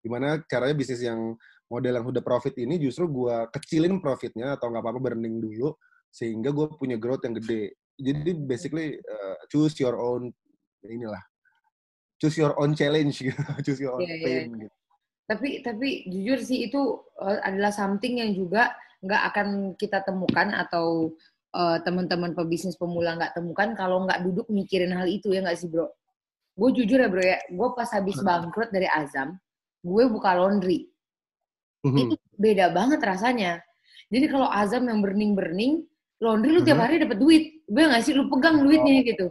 Gimana caranya bisnis yang model yang udah profit ini justru gue kecilin profitnya atau nggak apa-apa burning dulu sehingga gue punya growth yang gede. Jadi basically uh, choose your own inilah choose your own challenge gitu, choose your own yeah, iya. pain yeah. gitu. Tapi tapi jujur sih itu uh, adalah something yang juga nggak akan kita temukan atau uh, teman-teman pebisnis pemula nggak temukan kalau nggak duduk mikirin hal itu ya nggak sih bro? Gue jujur ya bro ya, gue pas habis bangkrut dari Azam, gue buka laundry. Mm-hmm. Itu beda banget rasanya. Jadi kalau Azam yang burning-burning, laundry lu tiap mm-hmm. hari dapat duit. Gue nggak sih, lu pegang duitnya oh. gitu.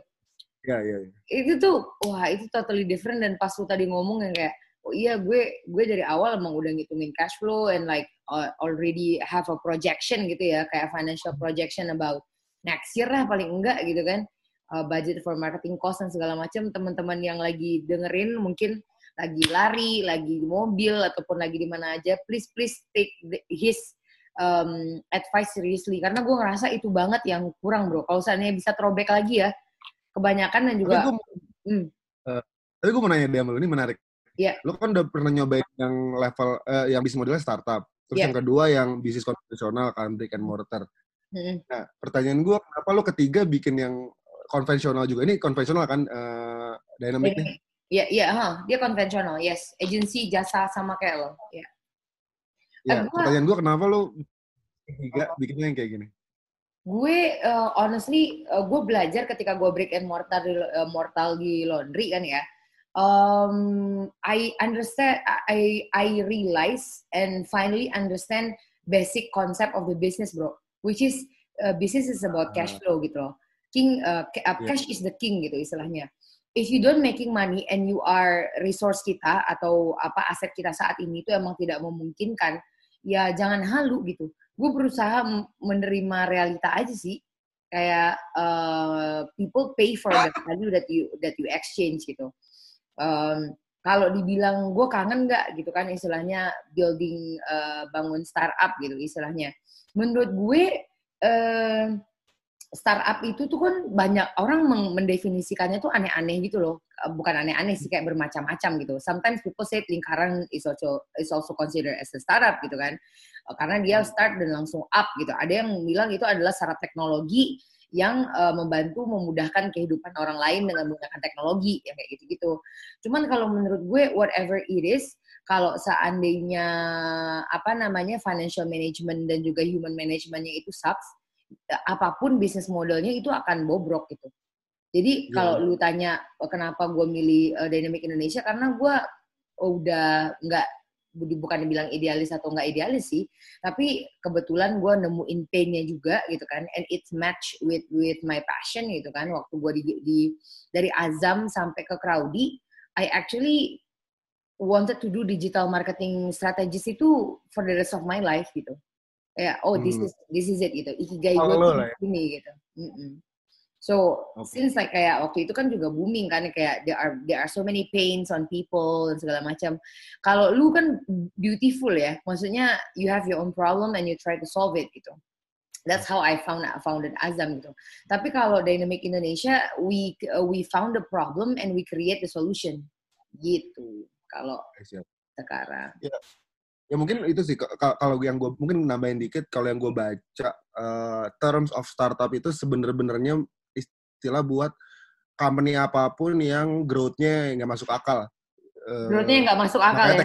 Iya, iya, iya. Itu tuh, wah itu totally different. Dan pas lu tadi ngomong yang kayak, oh iya gue gue dari awal emang udah ngitungin cash flow and like uh, already have a projection gitu ya kayak financial projection about next year lah paling enggak gitu kan uh, budget for marketing cost dan segala macam teman-teman yang lagi dengerin mungkin lagi lari lagi di mobil ataupun lagi di mana aja please please take the, his um, advice seriously karena gue ngerasa itu banget yang kurang bro kalau seandainya bisa throwback lagi ya kebanyakan dan juga tapi gue, hmm. uh, tapi gue mau nanya dia ini menarik Iya. Lo kan udah pernah nyobain yang level uh, yang bisnis modelnya startup. Terus yeah. yang kedua yang bisnis konvensional kan brick and mortar. Mm-hmm. Nah, pertanyaan gue kenapa lo ketiga bikin yang konvensional juga? Ini konvensional kan uh, dynamic nih? Iya, iya, huh. dia konvensional, yes. Agency jasa sama kayak lo. Yeah. Ya, pertanyaan gue kenapa lo ketiga bikinnya yang kayak gini? Gue uh, honestly uh, gue belajar ketika gue break and mortar di, uh, mortal di laundry kan ya um, I understand, I I realize and finally understand basic concept of the business, bro. Which is uh, business is about cash ah. flow gitu loh. King uh, uh, cash is the king gitu istilahnya. If you don't making money and you are resource kita atau apa aset kita saat ini itu emang tidak memungkinkan, ya jangan halu gitu. Gue berusaha menerima realita aja sih. Kayak uh, people pay for the value that you that you exchange gitu um, kalau dibilang gue kangen nggak gitu kan istilahnya building uh, bangun startup gitu istilahnya menurut gue uh, startup itu tuh kan banyak orang mendefinisikannya tuh aneh-aneh gitu loh bukan aneh-aneh sih kayak bermacam-macam gitu sometimes people say lingkaran is also is also considered as a startup gitu kan karena dia hmm. start dan langsung up gitu ada yang bilang itu adalah startup teknologi yang uh, membantu memudahkan kehidupan orang lain dengan menggunakan teknologi ya kayak gitu-gitu. Cuman kalau menurut gue whatever it is, kalau seandainya apa namanya financial management dan juga human managementnya itu sucks, apa pun bisnis modelnya itu akan bobrok gitu. Jadi yeah. kalau lu tanya oh, kenapa gue milih uh, Dynamic Indonesia karena gue udah nggak bukan dibilang idealis atau nggak idealis sih, tapi kebetulan gue nemuin painnya juga gitu kan, and it's match with with my passion gitu kan. Waktu gue di, di dari Azam sampai ke Crowdy, I actually wanted to do digital marketing strategis itu for the rest of my life gitu. Ya, yeah, oh this hmm. is this is it gitu. Ikigai gue ya. ini gitu. Mm -mm. So okay. since like kayak waktu itu kan juga booming kan kayak there are there are so many pains on people dan segala macam. Kalau lu kan beautiful ya, maksudnya you have your own problem and you try to solve it gitu. That's how I found founded Azam gitu. Tapi kalau Dynamic Indonesia, we uh, we found the problem and we create the solution gitu. Kalau sekarang. Ya. Ya mungkin itu sih kalau yang gue mungkin nambahin dikit kalau yang gue baca uh, terms of startup itu sebenar-benarnya istilah buat company apa pun yang growth-nya nggak masuk akal. Growth-nya nggak masuk akal ya?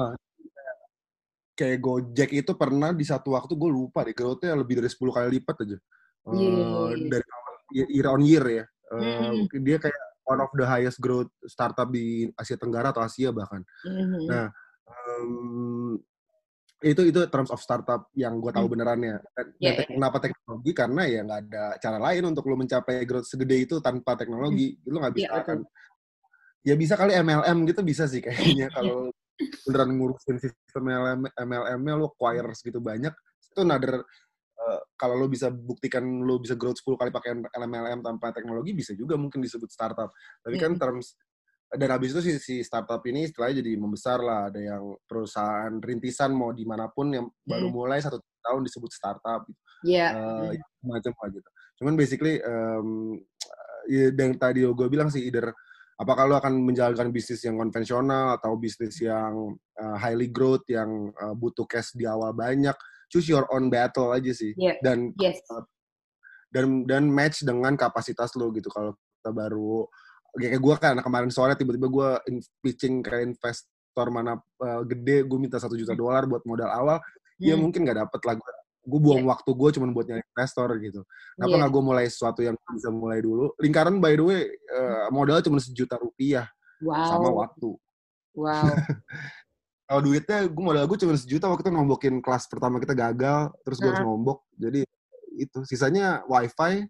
uh, kayak Gojek itu pernah di satu waktu gue lupa deh growth-nya lebih dari 10 kali lipat aja. Uh, yeah. Iya. dari year on year ya. Uh, mm. Dia kayak one of the highest growth startup di Asia Tenggara atau Asia bahkan. Mm -hmm. Nah, um, itu itu terms of startup yang gue tahu Hmm. benerannya. Dan, Yeah, dan tek- kenapa teknologi? Karena ya nggak ada cara lain untuk lo mencapai growth segede itu tanpa teknologi. Lo nggak bisa Iya, betul. kan? Ya bisa kali MLM gitu bisa sih kayaknya kalau beneran ngurusin sistem MLM MLM-nya lo acquire segitu banyak itu another eh, kalau lo bisa buktikan lo bisa growth 10 kali pakai MLM tanpa teknologi bisa juga mungkin disebut startup. Tapi kan Mm-mm. terms dan habis itu si, si startup ini istilahnya jadi membesar lah ada yang perusahaan rintisan mau di mana pun yang baru Mm. mulai satu tahun disebut startup gitu. Iya. Eh, macam lah gitu cuman basically um, ya, yang tadi gue bilang sih either apakah lo akan menjalankan bisnis yang konvensional atau bisnis yang uh, highly growth yang uh, butuh cash di awal banyak choose your own battle aja sih Iya. dan Yes. dan dan match dengan kapasitas lo gitu kalau kita baru kayak gue kan kemarin sore tiba-tiba gue in- pitching ke investor mana uh, gede gue minta satu juta dolar buat modal awal ya Hmm. mungkin nggak dapet lah gue buang waktu gue cuma buat nyari investor gitu kenapa Iya. nggak gue mulai sesuatu yang bisa mulai dulu lingkaran by the way uh, modal cuma sejuta rupiah Wow. sama waktu Wow. kalau duitnya gue modal gue cuma sejuta waktu itu nombokin kelas pertama kita gagal terus gue harus Heeh. nombok jadi itu sisanya wifi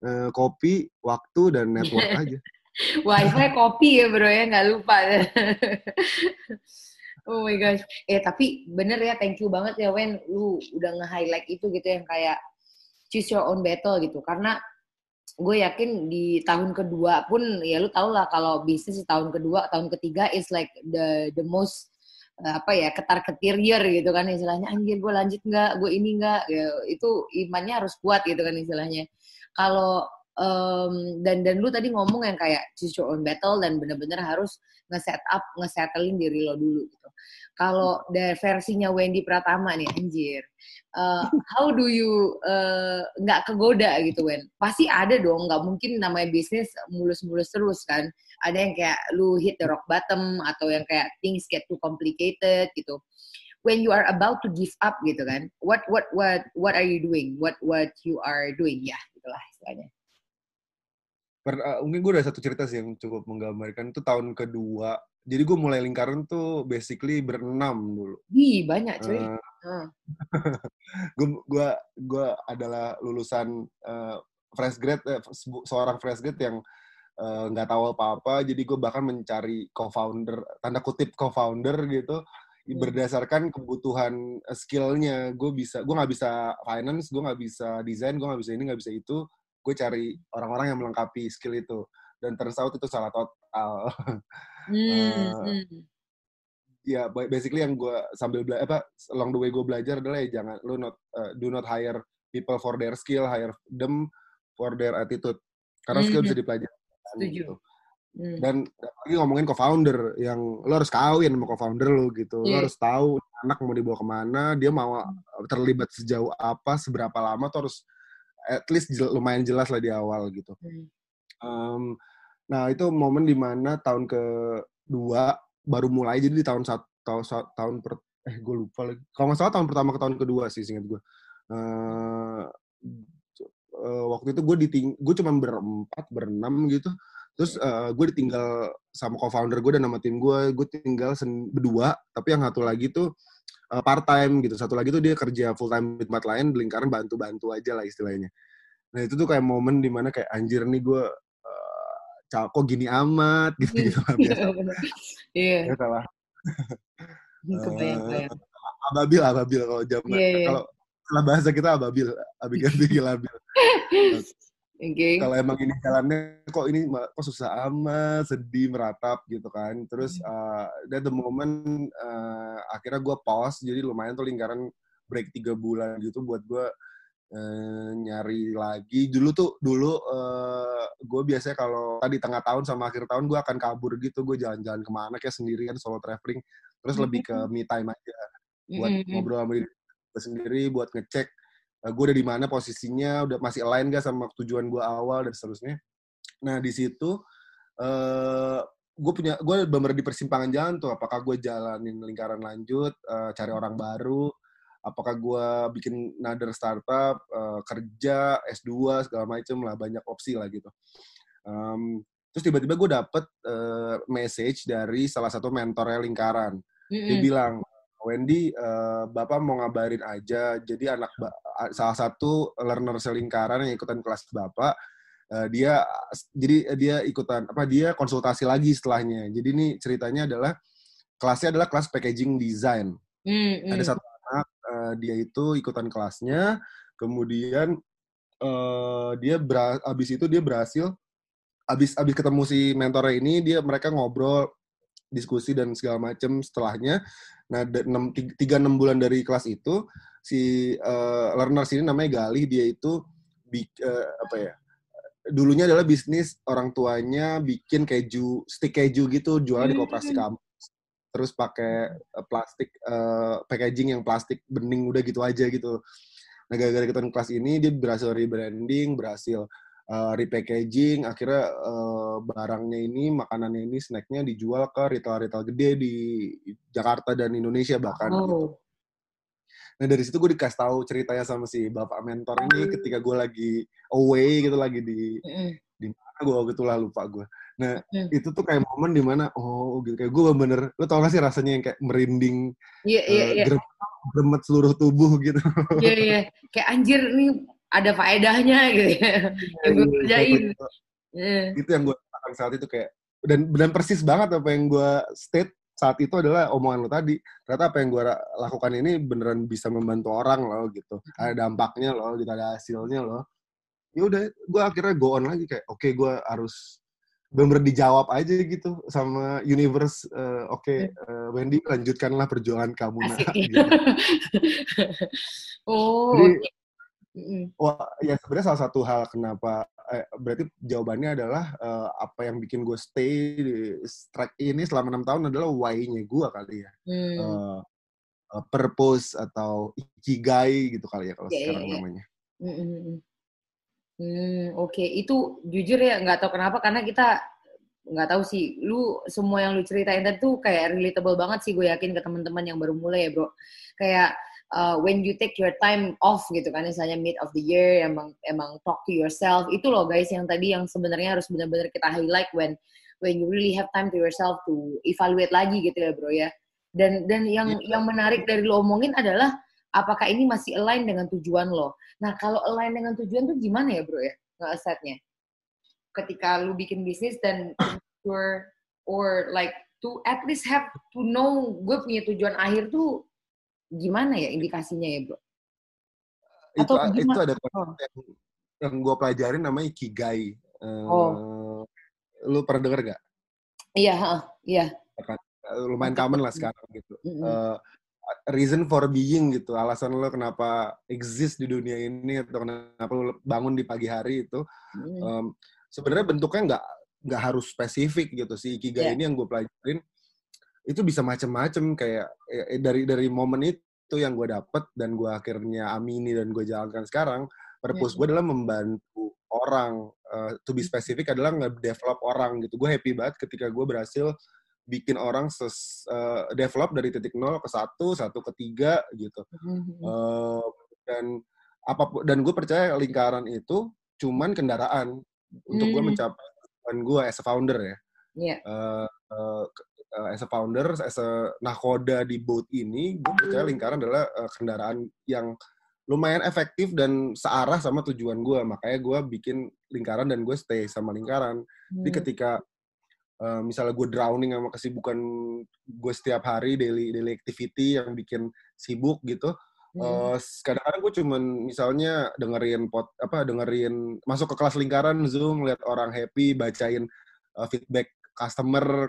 eh, kopi waktu dan network aja Wifi kopi ya bro ya nggak lupa. oh my gosh. Eh tapi bener ya thank you banget ya Wen. Lu udah nge-highlight itu gitu yang kayak choose your own battle gitu. Karena gue yakin di tahun kedua pun ya lu tau lah kalau bisnis di tahun kedua tahun ketiga is like the the most eh, apa ya ketar ketiryer gitu kan. Istilahnya anjir gue lanjut nggak? Gue ini nggak? Ya, itu imannya harus kuat gitu kan istilahnya. Kalau em, dan dan lu tadi ngomong yang kayak choose own battle dan bener-bener harus nge-set up nge-settlein diri lo dulu gitu. Kalau dari versinya Wendy Pratama nih anjir. Eh, how do you eh, nggak kegoda gitu Wen? Pasti ada dong nggak mungkin namanya bisnis mulus-mulus terus kan. Ada yang kayak lu hit the rock bottom atau yang kayak things get too complicated gitu. When you are about to give up gitu kan what what what what are you doing? What what you are doing? Ya gitulah istilahnya Per- eh, mungkin gue ada satu cerita sih yang cukup menggambarkan. Itu tahun kedua. Jadi gue mulai lingkaran tuh basically berenam dulu. Wih, banyak cuy. Hmm. gue gua adalah lulusan eh, fresh grade eh, se- seorang fresh grade yang eh, nggak tahu apa-apa. Jadi gue bahkan mencari co-founder tanda kutip co-founder gitu Hmm. berdasarkan kebutuhan skillnya. Gue bisa gue nggak bisa finance gue nggak bisa desain gue nggak bisa ini nggak bisa itu gue cari orang-orang yang melengkapi skill itu dan turns out itu salah total Hmm, Eh, hmm. ya ba- basically yang gue sambil bela apa along the way gue belajar adalah ya jangan lu not uh, do not hire people for their skill hire them for their attitude karena skill Mhm. bisa dipelajari Setuju. gitu. Hmm. dan lagi ngomongin co-founder yang lo harus kawin sama co-founder lo gitu lo Iya. harus tahu anak mau dibawa ke mana dia mau terlibat sejauh apa seberapa lama tuh harus at least jel- lumayan jelas lah di awal gitu. Hmm. Em, nah itu momen di mana tahun kedua baru mulai jadi di tahun satu tahun, tahun per eh gue lupa lagi. Kalau nggak salah tahun pertama ke tahun kedua sih singkat gue Eh, eh, waktu itu gue diting gue cuma berempat berenam gitu. Terus eh, gue ditinggal sama co-founder gue dan sama tim gue gue tinggal sen- berdua tapi yang satu lagi tuh part time gitu. Satu lagi tuh dia kerja full time di tempat lain lingkaran bantu-bantu aja lah istilahnya. Nah itu tuh kayak momen di mana kayak anjir nih gue uh, kok gini amat? gitu gitu lah biasa. Iya. Iya, biasa lah. Kebayang, Eh, kebayang. ababil ababil kalau zaman Iya, iya. kalau salah bahasa kita ababil abigail bigil abil Oke. kalau emang ini jalannya kok ini kok susah amat sedih meratap gitu kan terus Hmm. uh, that the moment uh, akhirnya gue pause jadi lumayan tuh lingkaran break tiga bulan gitu buat gue uh, nyari lagi dulu tuh dulu uh, gue biasanya kalau tadi tengah tahun sama akhir tahun gue akan kabur gitu gue jalan-jalan ke mana kayak sendirian solo traveling terus lebih ke me time aja buat Mm-mm. ngobrol sama diri sendiri buat ngecek gue udah di mana posisinya udah masih align gak sama tujuan gue awal dan seterusnya. Nah di situ uh, gue punya gue bener di persimpangan jalan tuh. Apakah gue jalanin lingkaran lanjut uh, cari orang baru? Apakah gue bikin another startup uh, kerja S2 segala macem lah banyak opsi lah gitu. Um, terus tiba-tiba gue dapet uh, message dari salah satu mentornya lingkaran. Dia Mm-mm. bilang Wendy, uh, Bapak mau ngabarin aja. Jadi anak salah satu learner selingkaran yang ikutan kelas Bapak, uh, dia jadi dia ikutan apa dia konsultasi lagi setelahnya. Jadi ini ceritanya adalah kelasnya adalah kelas packaging design. Mm, mm. Ada satu anak uh, dia itu ikutan kelasnya, kemudian uh, dia ber, abis itu dia berhasil abis abis ketemu si mentornya ini dia mereka ngobrol diskusi dan segala macam setelahnya. Nah, tiga enam bulan dari kelas itu si uh, learner sini namanya Gali dia itu uh, apa ya? Dulunya adalah bisnis orang tuanya bikin keju stick keju gitu jualan di koperasi hmm. kampus. Terus pakai uh, plastik uh, packaging yang plastik bening udah gitu aja gitu. Nah, gara-gara ikutan kelas ini dia berhasil rebranding, berhasil uh, repackaging, akhirnya uh, barangnya ini, makanannya ini, snacknya dijual ke retail-retail gede di Jakarta dan Indonesia bahkan. Oh. Gitu. Nah dari situ gue dikasih tahu ceritanya sama si bapak mentor ini ketika gue lagi away gitu lagi di mm. di mana gue waktu itu lah lupa gue. Nah mm. itu tuh kayak momen di mana oh gitu kayak gue bener-bener lo tau gak sih rasanya yang kayak merinding, yeah, yeah, uh, yeah. geremet seluruh tubuh gitu. Iya yeah, iya yeah. kayak anjir nih ada faedahnya gitu ya, yang gue iya, kerjain. Itu, itu yang gue katakan saat itu kayak dan dan persis banget apa yang gue state saat itu adalah omongan lo tadi. Ternyata apa yang gue lakukan ini beneran bisa membantu orang loh gitu. Ada dampaknya loh, gitu ada hasilnya loh. Ya udah, gue akhirnya go on lagi kayak oke okay, gue harus bener dijawab aja gitu sama universe uh, oke okay, uh, Wendy lanjutkanlah perjuangan kamu nah gitu. oh Jadi, Mm. Wah, ya sebenarnya salah satu hal kenapa eh, berarti jawabannya adalah uh, apa yang bikin gue stay di strike ini selama enam tahun adalah why-nya gue kali ya. Mm. Uh, purpose atau ikigai gitu kali ya kalau yeah, sekarang yeah, namanya. Mm -hmm. Hmm, oke. Okay. Itu jujur ya nggak tahu kenapa karena kita nggak tahu sih. Lu semua yang lu ceritain tadi tuh kayak relatable banget sih gue yakin ke teman-teman yang baru mulai ya, Bro. Kayak uh, when you take your time off gitu kan misalnya mid of the year emang emang talk to yourself. Itu loh guys yang tadi yang sebenarnya harus benar-benar kita highlight when when you really have time to yourself to evaluate lagi gitu ya bro ya. Dan dan yang yeah. yang menarik dari lo omongin adalah apakah ini masih align dengan tujuan lo? Nah kalau align dengan tujuan tuh gimana ya bro ya nge-assetnya ketika lu bikin bisnis dan or or like to at least have to know gue punya tujuan akhir tuh gimana ya indikasinya ya bro? Atau itu, itu ada oh. yang, yang gue pelajarin namanya ikigai. Uh, oh. Lu pernah denger gak? Iya, iya. Lumayan common lah sekarang gitu. Mm -hmm. uh, reason for being gitu, alasan lo kenapa exist di dunia ini atau kenapa lo bangun di pagi hari itu. Mm. Um, Sebenarnya bentuknya nggak nggak harus spesifik gitu sih ikigai yeah. ini yang gue pelajarin itu bisa macem-macem kayak eh, dari dari momen itu yang gue dapet dan gue akhirnya amini dan gue jalankan sekarang purpose yeah. gue adalah membantu orang uh, to be specific adalah nge-develop orang gitu gue happy banget ketika gue berhasil bikin orang ses, uh, develop dari titik nol ke satu satu ke tiga gitu mm-hmm. uh, dan apa pun dan gue percaya lingkaran itu cuman kendaraan untuk gue mm-hmm. mencapai tujuan gue as a founder ya yeah. uh, uh, uh, as a founder, as a nakoda di boat ini, gue percaya lingkaran adalah uh, kendaraan yang lumayan efektif dan searah sama tujuan gue. Makanya gue bikin lingkaran dan gue stay sama lingkaran. Hmm. Jadi ketika uh, misalnya gue drowning sama kesibukan gue setiap hari daily daily activity yang bikin sibuk gitu. Hmm. Uh, kadang-kadang gue cuman misalnya dengerin pot apa dengerin masuk ke kelas lingkaran zoom lihat orang happy bacain uh, feedback customer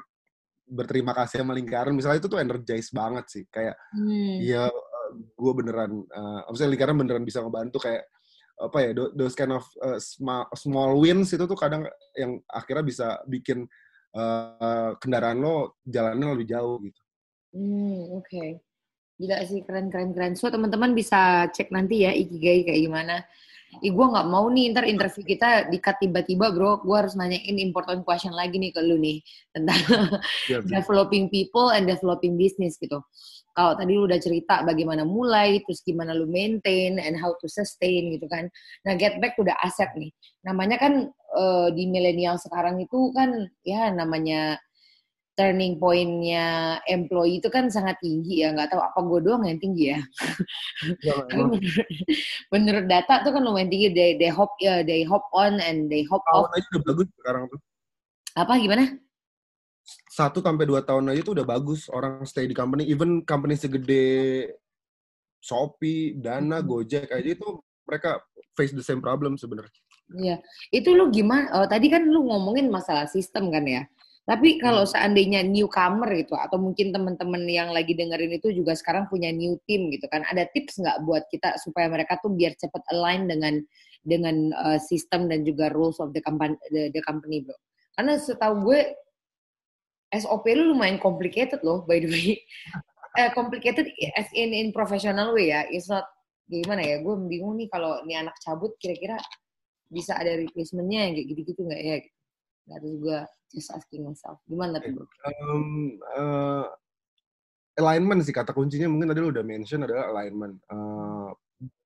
berterima kasih sama lingkaran misalnya itu tuh energize banget sih kayak hmm. ya gue beneran uh, maksudnya lingkaran beneran bisa ngebantu kayak apa ya those kind of uh, small, small wins itu tuh kadang yang akhirnya bisa bikin uh, kendaraan lo jalannya lebih jauh gitu. Hmm, oke. Okay. Gila sih keren keren keren. So teman-teman bisa cek nanti ya ikigai kayak gimana. Ih, gue nggak mau nih ntar interview kita dikat tiba-tiba bro, gue harus nanyain important question lagi nih ke lu nih tentang yeah, developing people and developing business gitu. Kalau tadi lu udah cerita bagaimana mulai, terus gimana lu maintain and how to sustain gitu kan. Nah get back udah aset nih. Namanya kan uh, di milenial sekarang itu kan ya namanya turning pointnya employee itu kan sangat tinggi ya nggak tahu apa gue doang yang tinggi ya, ya tapi menurut, menurut data tuh kan lumayan tinggi they, they hop ya they hop on and they hop tahun off aja udah bagus sekarang tuh apa gimana satu sampai dua tahun aja tuh udah bagus orang stay di company even company segede Shopee, Dana, hmm. Gojek aja itu mereka face the same problem sebenarnya. Iya, itu lu gimana? Oh, tadi kan lu ngomongin masalah sistem kan ya. Tapi kalau hmm. seandainya newcomer gitu, atau mungkin teman-teman yang lagi dengerin itu juga sekarang punya new team gitu kan, ada tips nggak buat kita supaya mereka tuh biar cepat align dengan dengan uh, sistem dan juga rules of the company, the, the company bro. Karena setahu gue SOP lu lumayan complicated loh, by the way. uh, complicated as in in professional way ya. It's not gimana ya? Gue bingung nih kalau ini anak cabut kira-kira bisa ada replacementnya kayak gitu-gitu nggak ya? Gak ada juga just asking myself gimana tuh bro? Um, uh, alignment sih kata kuncinya mungkin tadi lu udah mention adalah alignment uh,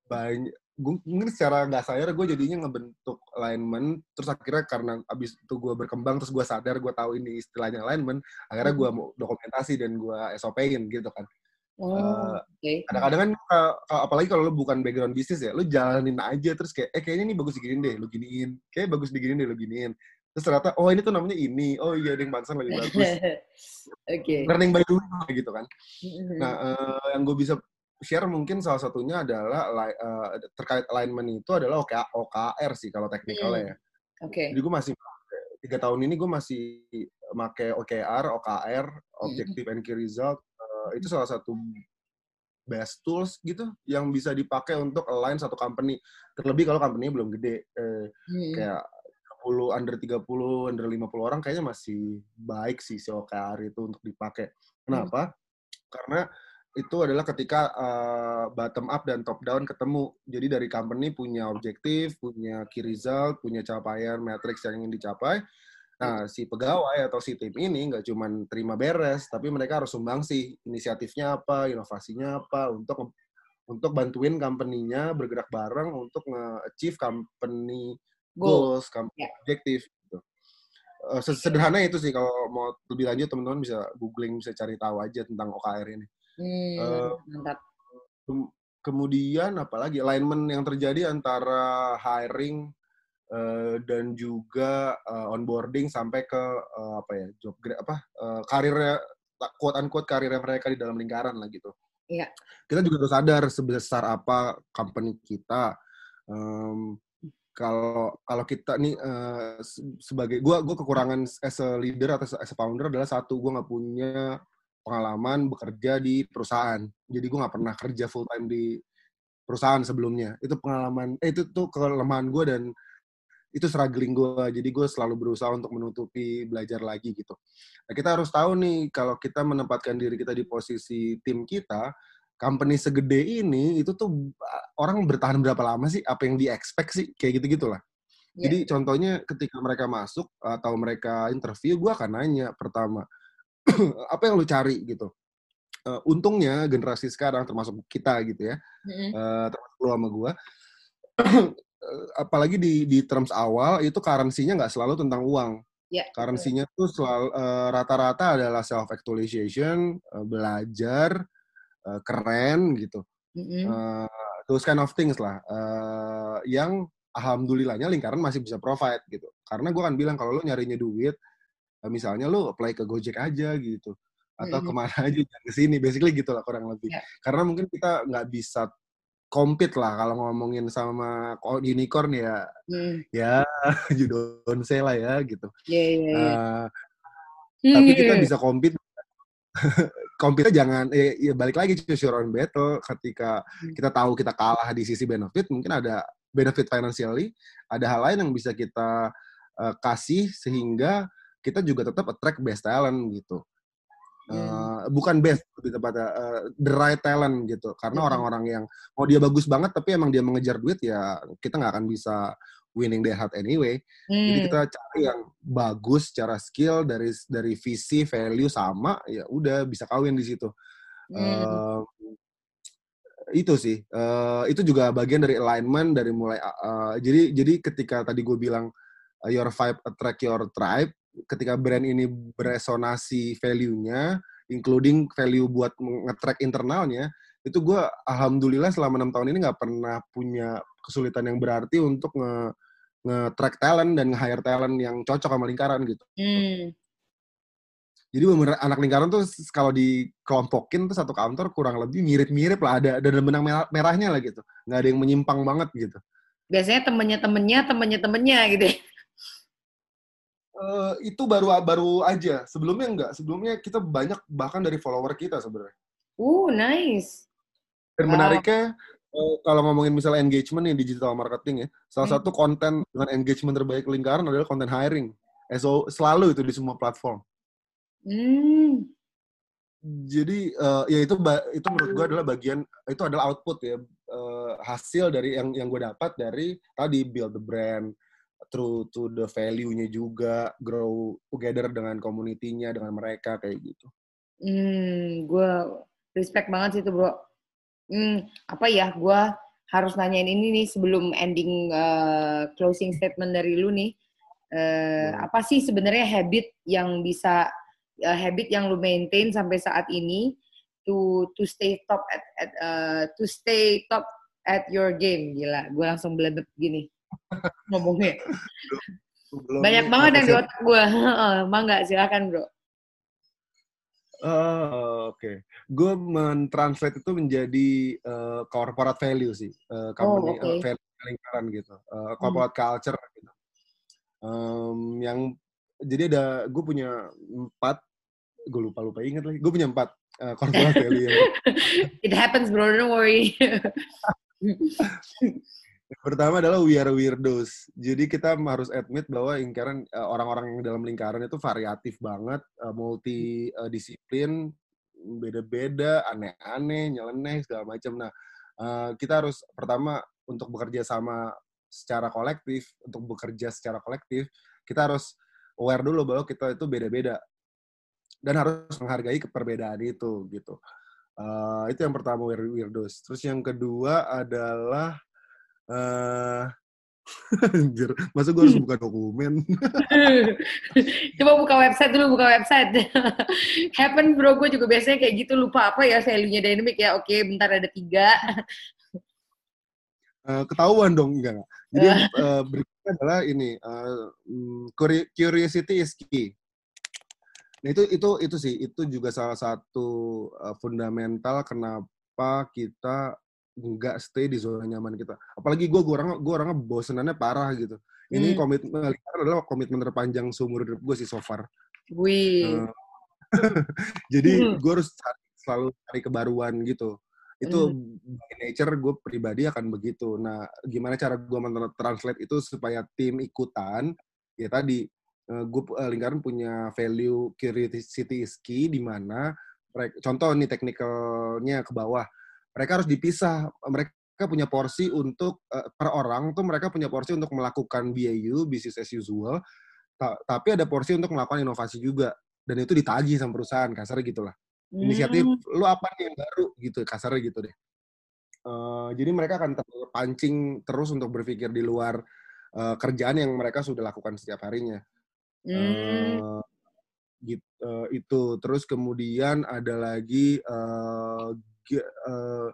banyak gue mungkin secara nggak sadar gue jadinya ngebentuk alignment terus akhirnya karena abis itu gue berkembang terus gue sadar gue tahu ini istilahnya alignment akhirnya gue mau dokumentasi dan gue SOP-in gitu kan Oh, uh, okay. Kadang-kadang kan uh, apalagi kalau lu bukan background bisnis ya, lu jalanin aja terus kayak eh kayaknya ini bagus diginiin deh, lu giniin. Kayak bagus diginiin deh, lu giniin terus ternyata oh ini tuh namanya ini. Oh iya yang pantesan lebih bagus. Oke. Okay. learning by doing gitu kan. Nah uh, yang gue bisa share mungkin salah satunya adalah uh, terkait alignment itu adalah OK, OKR sih kalau teknikalnya ya. Oke. Okay. jadi gue masih tiga tahun ini gue masih make OKR OKR Objective and Key Result uh, itu salah satu best tools gitu yang bisa dipakai untuk align satu company. Terlebih kalau company belum gede eh, hmm. kayak 30, under 30, under 50 orang kayaknya masih baik sih si OKR itu untuk dipakai. Kenapa? Hmm. Karena itu adalah ketika uh, bottom up dan top down ketemu. Jadi dari company punya objektif, punya key result, punya capaian matrix yang ingin dicapai. Nah, si pegawai atau si tim ini nggak cuma terima beres, tapi mereka harus sumbang sih inisiatifnya apa, inovasinya apa, untuk untuk bantuin company-nya bergerak bareng untuk nge-achieve company goals, goals yeah. objektif gitu. Uh, sederhana itu sih kalau mau lebih lanjut teman-teman bisa googling bisa cari tahu aja tentang OKR ini. Hmm, uh, mantap. kemudian apalagi alignment yang terjadi antara hiring uh, dan juga uh, onboarding sampai ke uh, apa ya job apa uh, karirnya quote unquote karirnya mereka di dalam lingkaran lah gitu. Iya. Kita juga harus sadar sebesar apa company kita. Um, kalau kalau kita nih uh, sebagai gue gue kekurangan as a leader atau as a founder adalah satu gue nggak punya pengalaman bekerja di perusahaan. Jadi gue nggak pernah kerja full time di perusahaan sebelumnya. Itu pengalaman eh itu tuh kelemahan gue dan itu struggling gue jadi gue selalu berusaha untuk menutupi belajar lagi gitu. Nah, kita harus tahu nih kalau kita menempatkan diri kita di posisi tim kita company segede ini itu tuh orang bertahan berapa lama sih? Apa yang di expect sih? Kayak gitu gitulah. Yeah. Jadi contohnya ketika mereka masuk atau mereka interview, gue akan nanya pertama apa yang lu cari gitu. Uh, untungnya generasi sekarang termasuk kita gitu ya, mm-hmm. uh, termasuk lu sama gue, apalagi di di terms awal itu currency-nya nggak selalu tentang uang. Yeah. Currency-nya tuh selalu uh, rata-rata adalah self actualization, uh, belajar, uh, keren gitu. Mm-hmm. Uh, those kind of things lah. Uh, yang alhamdulillahnya lingkaran masih bisa provide gitu. Karena gue kan bilang kalau lo nyarinya duit, misalnya lo apply ke Gojek aja gitu. Atau mm-hmm. ke mana aja, ke sini. Basically gitu lah kurang lebih. Yeah. Karena mungkin kita nggak bisa compete lah kalau ngomongin sama unicorn ya mm. ya you don't say lah ya gitu. Yeah, yeah, yeah. Uh, tapi kita bisa compete compete jangan ya, ya balik lagi choose your own battle ketika hmm. kita tahu kita kalah di sisi benefit mungkin ada benefit financially ada hal lain yang bisa kita uh, kasih sehingga kita juga tetap attract best talent gitu Uh, bukan best lebih tepatnya uh, the right talent gitu karena hmm. orang-orang yang mau dia bagus banget tapi emang dia mengejar duit ya kita nggak akan bisa winning their heart anyway. Hmm. Jadi kita cari yang bagus secara skill dari dari visi value sama ya udah bisa kawin di situ. Hmm. Uh, itu sih uh, itu juga bagian dari alignment dari mulai uh, jadi jadi ketika tadi gue bilang uh, your vibe attract your tribe ketika brand ini beresonasi value-nya, including value buat nge-track internalnya, itu gue alhamdulillah selama enam tahun ini nggak pernah punya kesulitan yang berarti untuk nge nge-track talent dan nge-hire talent yang cocok sama lingkaran gitu. Hmm. Jadi bener anak lingkaran tuh kalau dikelompokin tuh satu kantor kurang lebih mirip-mirip lah ada ada benang merah, merahnya lah gitu. Nggak ada yang menyimpang banget gitu. Biasanya temennya temennya temennya temennya gitu. Uh, itu baru baru aja. Sebelumnya enggak. Sebelumnya kita banyak bahkan dari follower kita sebenarnya. Uh, nice. Dan wow. menariknya uh, kalau ngomongin misalnya engagement nih digital marketing ya, salah hmm. satu konten dengan engagement terbaik lingkaran adalah konten hiring. So, selalu itu di semua platform. Hmm. Jadi uh, ya itu itu menurut gue adalah bagian itu adalah output ya uh, hasil dari yang yang gue dapat dari tadi build the brand through to the value-nya juga grow together dengan community-nya dengan mereka kayak gitu. Hmm, gue respect banget sih itu bro. Hmm, apa ya gue harus nanyain ini nih sebelum ending uh, closing statement dari lu nih. Uh, hmm. Apa sih sebenarnya habit yang bisa uh, habit yang lu maintain sampai saat ini to to stay top at, at uh, to stay top at your game? Gila gue langsung belebet gini ngomongnya. Belum banyak banget yang di otak gue mangga silakan bro Uh, Oke, okay. gue mentranslate itu menjadi uh, corporate value sih, uh, company oh, okay. uh, value lingkaran gitu, uh, corporate hmm. culture gitu. Um, yang jadi ada gue punya empat gue lupa lupa inget lagi gue punya empat uh, corporate value yang it happens bro don't worry pertama adalah we are weirdos jadi kita harus admit bahwa lingkaran uh, orang-orang yang dalam lingkaran itu variatif banget uh, multi uh, disiplin beda-beda aneh-aneh nyeleneh segala macam nah kita harus pertama untuk bekerja sama secara kolektif untuk bekerja secara kolektif kita harus aware dulu bahwa kita itu beda-beda dan harus menghargai perbedaan itu gitu. Uh, itu yang pertama weirdos. Terus yang kedua adalah uh, Anjir, masa gue harus buka dokumen? Coba buka website dulu, buka website. Happen bro, gue juga biasanya kayak gitu, lupa apa ya value-nya dynamic ya. Oke, bentar ada tiga. Uh, ketahuan dong, enggak. Jadi uh, berikutnya adalah ini, uh, curiosity is key. Nah itu itu itu sih itu juga salah satu uh, fundamental kenapa kita nggak stay di zona nyaman kita. Apalagi gue gue orang gue orangnya bosenannya parah gitu. Ini hmm. komitmen adalah komitmen terpanjang seumur hidup gue sih so far. Wih. Uh, jadi hmm. gue harus selalu cari kebaruan gitu. Itu hmm. by nature gue pribadi akan begitu. Nah, gimana cara gue mentranslate itu supaya tim ikutan? Ya tadi uh, gue uh, lingkaran punya value curiosity is key di mana contoh nih teknikalnya ke bawah mereka harus dipisah mereka punya porsi untuk uh, per orang tuh mereka punya porsi untuk melakukan BAU business as usual ta tapi ada porsi untuk melakukan inovasi juga dan itu ditagih sama perusahaan kasarnya gitulah. Inisiatif hmm. lu apa nih yang baru? gitu kasarnya gitu deh. Uh, jadi mereka akan terpancing terus untuk berpikir di luar uh, kerjaan yang mereka sudah lakukan setiap harinya. Hmm. Uh, gitu, uh, itu. Terus kemudian ada lagi uh, uh,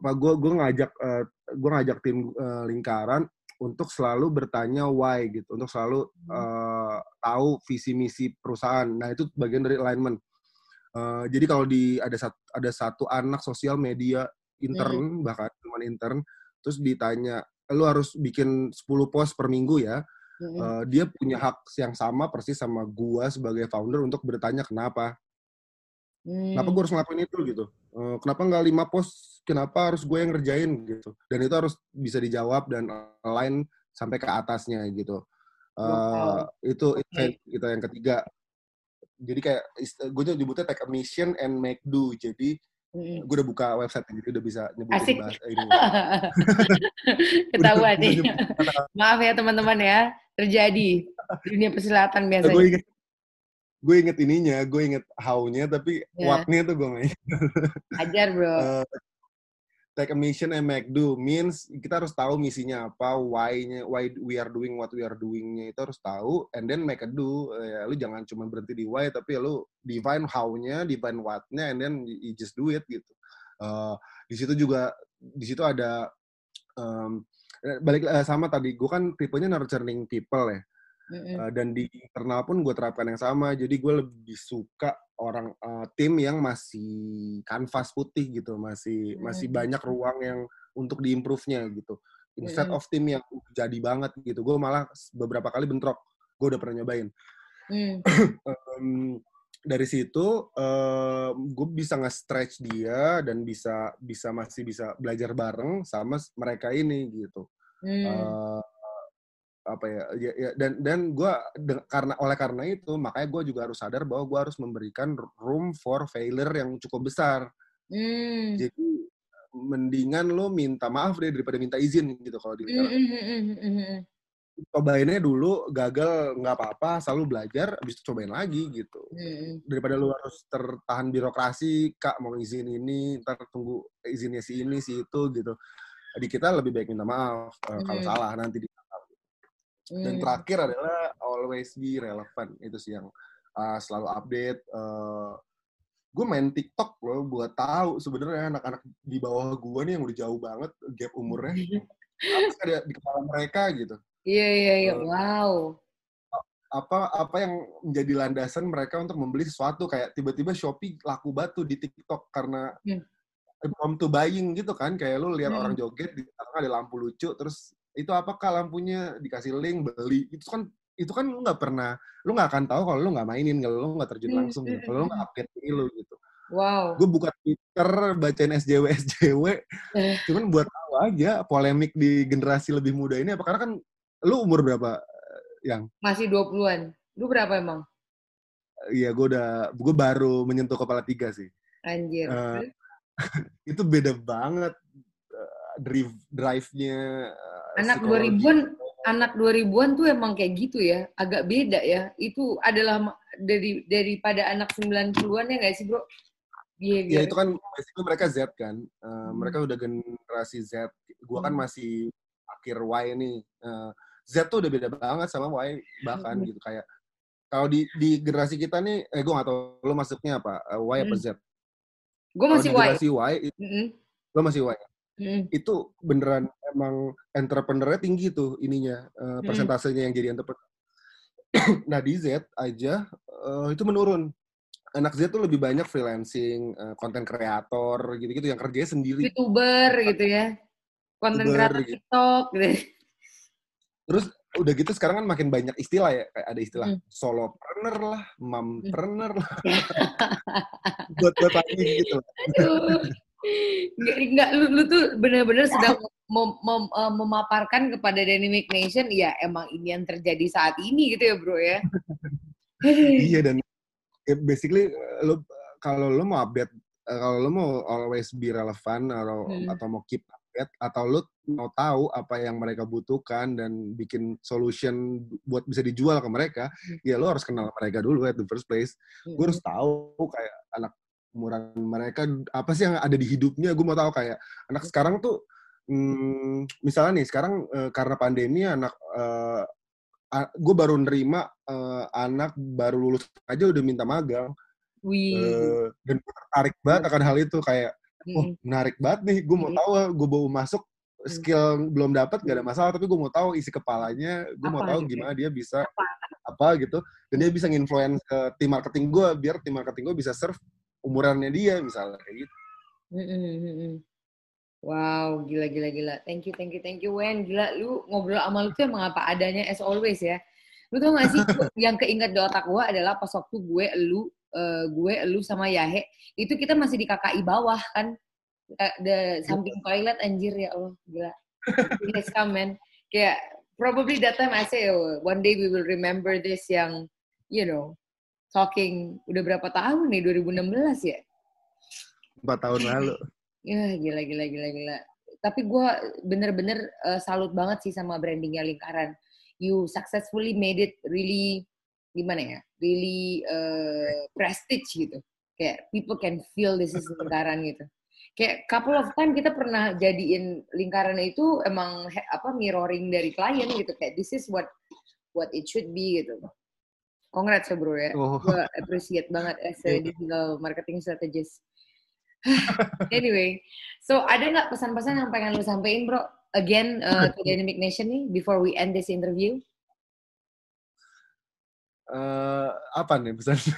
gue gue ngajak uh, gue ngajak tim uh, lingkaran untuk selalu bertanya why gitu untuk selalu uh, tahu visi misi perusahaan. Nah itu bagian dari alignment. Uh, jadi kalau di ada satu ada satu anak sosial media intern hmm. bahkan teman intern terus ditanya lu harus bikin 10 post per minggu ya? Uh, dia punya hak yang sama persis sama gua sebagai founder untuk bertanya kenapa? Hmm. kenapa gua harus ngelakuin itu? gitu kenapa nggak lima post kenapa harus gue yang ngerjain gitu dan itu harus bisa dijawab dan lain sampai ke atasnya gitu uh, wow. itu okay. kita yang ketiga jadi kayak gue nyebutnya take a mission and make do jadi Mm. Gue udah buka website jadi udah bisa nyebutin Asik. bahasa ini. Ketahuan nih. Maaf ya teman-teman ya, terjadi di dunia persilatan biasanya. Gue gue inget ininya, gue inget how-nya, tapi yeah. what-nya tuh gue nggak Ajar bro. Uh, take a mission and make do means kita harus tahu misinya apa, why-nya, why we are doing what we are doing-nya itu harus tahu, and then make a do. Ya, lu jangan cuma berhenti di why, tapi ya lu define how-nya, define what-nya, and then you just do it gitu. Uh, di situ juga, di situ ada um, balik uh, sama tadi, gue kan tipenya nurturing people ya. Mm-hmm. Uh, dan di internal pun gue terapkan yang sama. Jadi gue lebih suka orang uh, tim yang masih kanvas putih gitu, masih mm-hmm. masih banyak ruang yang untuk diimprove-nya gitu. Instead mm-hmm. of tim yang jadi banget gitu. Gue malah beberapa kali bentrok. Gue udah pernah nyobain. Mm. um, dari situ uh, gue bisa nge-stretch dia dan bisa bisa masih bisa belajar bareng sama mereka ini gitu. Mm. Uh, apa ya, ya, ya dan dan gue karena oleh karena itu makanya gue juga harus sadar bahwa gue harus memberikan room for failure yang cukup besar hmm. jadi mendingan lo minta maaf deh daripada minta izin gitu kalau di mm -hmm. cobainnya dulu gagal nggak apa-apa selalu belajar habis itu cobain lagi gitu mm. daripada lo harus tertahan birokrasi kak mau izin ini ntar tunggu izinnya si ini si itu gitu di kita lebih baik minta maaf mm. kalau salah nanti di dan hmm. terakhir adalah always be relevant itu sih yang uh, selalu update. Uh, gue main TikTok loh buat tahu sebenarnya anak-anak di bawah gue nih yang udah jauh banget gap umurnya apa ada di kepala mereka gitu. Iya iya iya. Uh, wow. Apa apa yang menjadi landasan mereka untuk membeli sesuatu kayak tiba-tiba Shopee laku batu di TikTok karena hmm. Mom to buying gitu kan kayak lu lihat hmm. orang joget di ada lampu lucu terus itu apakah lampunya dikasih link beli itu kan itu kan lu nggak pernah lu nggak akan tahu kalau lu nggak mainin kalau lu nggak terjun hmm, langsung gitu. kalau lu nggak update ini lu gitu wow gue buka twitter bacain SJW SJW eh. cuman buat tahu aja polemik di generasi lebih muda ini apa karena kan lu umur berapa yang masih 20-an lu berapa emang Iya, gue udah, gue baru menyentuh kepala tiga sih. Anjir. Uh, itu beda banget drive drive-nya anak 2000-an anak 2000-an tuh emang kayak gitu ya, agak beda ya. Itu adalah dari daripada anak 90-an ya nggak sih, Bro? Iya, ya itu kan basically mereka Z kan. Uh, hmm. Mereka udah generasi Z. Gua kan hmm. masih akhir Y nih. Uh, Z tuh udah beda banget sama Y bahkan hmm. gitu kayak kalau di di generasi kita nih eh gue gak tau lo masuknya apa uh, Y apa hmm. Z? Gue masih Y. Generasi Y, mm lo masih Y hmm. itu beneran emang entrepreneurnya tinggi tuh ininya uh, persentasenya hmm. yang jadi entrepreneur. nah di Z aja uh, itu menurun. Anak Z tuh lebih banyak freelancing, konten uh, kreator gitu-gitu yang kerjanya sendiri. Youtuber gitu ya. Konten kreator gitu. TikTok gitu. Terus udah gitu sekarang kan makin banyak istilah ya kayak ada istilah hmm. solopreneur lah, mompreneur lah. buat buat lagi gitu. Enggak lu, lu tuh benar-benar sedang mem, mem, uh, memaparkan kepada Dynamic Nation, ya emang ini yang terjadi saat ini gitu ya bro ya. iya dan ya basically lu kalau lu mau update, uh, kalau lu mau always be relevant atau hmm. atau mau keep update atau lu mau tahu apa yang mereka butuhkan dan bikin solution buat bisa dijual ke mereka, hmm. ya lu harus kenal mereka dulu at the first place. Hmm. Gue harus tahu kayak anak umuran mereka apa sih yang ada di hidupnya? Gue mau tahu kayak anak sekarang tuh hmm, misalnya nih sekarang uh, karena pandemi anak uh, gue baru nerima uh, anak baru lulus aja udah minta magang. Uh, dan gue tertarik banget akan hal itu kayak oh menarik banget nih gue mau tahu gue bawa masuk skill belum dapat gak ada masalah tapi gue mau tahu isi kepalanya gue mau tahu gitu? gimana dia bisa apa? apa gitu. Dan dia bisa nginfluence ke tim marketing gue biar tim marketing gue bisa serve umurannya dia misalnya kayak gitu. Wow, gila gila gila. Thank you, thank you, thank you, Wen. Gila, lu ngobrol sama lu tuh emang apa adanya as always ya. Lu tau gak sih, yang keinget di otak gue adalah pas waktu gue, lu, uh, gue, lu sama Yahe, itu kita masih di KKI bawah kan. The samping toilet anjir ya Allah, gila. Yes, come man. Kayak, probably that time I say, oh, one day we will remember this yang, you know, talking. Udah berapa tahun nih? 2016 ya? Empat tahun lalu. Ya gila gila gila gila. Tapi gue bener-bener uh, salut banget sih sama brandingnya lingkaran. You successfully made it really gimana ya? Really uh, prestige gitu. Kayak people can feel this is lingkaran gitu. Kayak couple of time kita pernah jadiin lingkaran itu emang apa mirroring dari klien gitu. Kayak this is what what it should be gitu. Congrats ya bro ya. Oh. Gue appreciate banget as a digital marketing strategist. anyway, so ada nggak pesan-pesan yang pengen lu sampein bro? Again uh, to Dynamic Nation nih before we end this interview. Eh, apa nih pesan?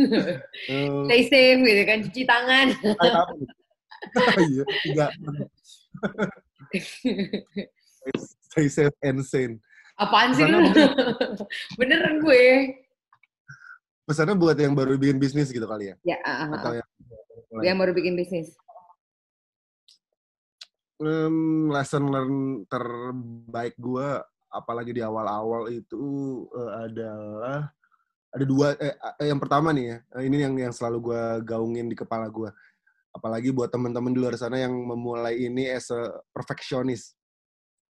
Eh, Stay safe gitu kan, cuci tangan. Iya, enggak. Stay safe and sane. Apaan sih lu? Beneran gue. Pesannya buat yang baru bikin bisnis gitu kali ya? Ya, ah, ah, Atau yang yang baru bikin bisnis. Em, lesson learn terbaik gue apalagi di awal-awal itu eh, adalah ada dua eh, eh, yang pertama nih ya eh, ini yang yang selalu gue gaungin di kepala gue apalagi buat teman-teman di luar sana yang memulai ini as a perfectionist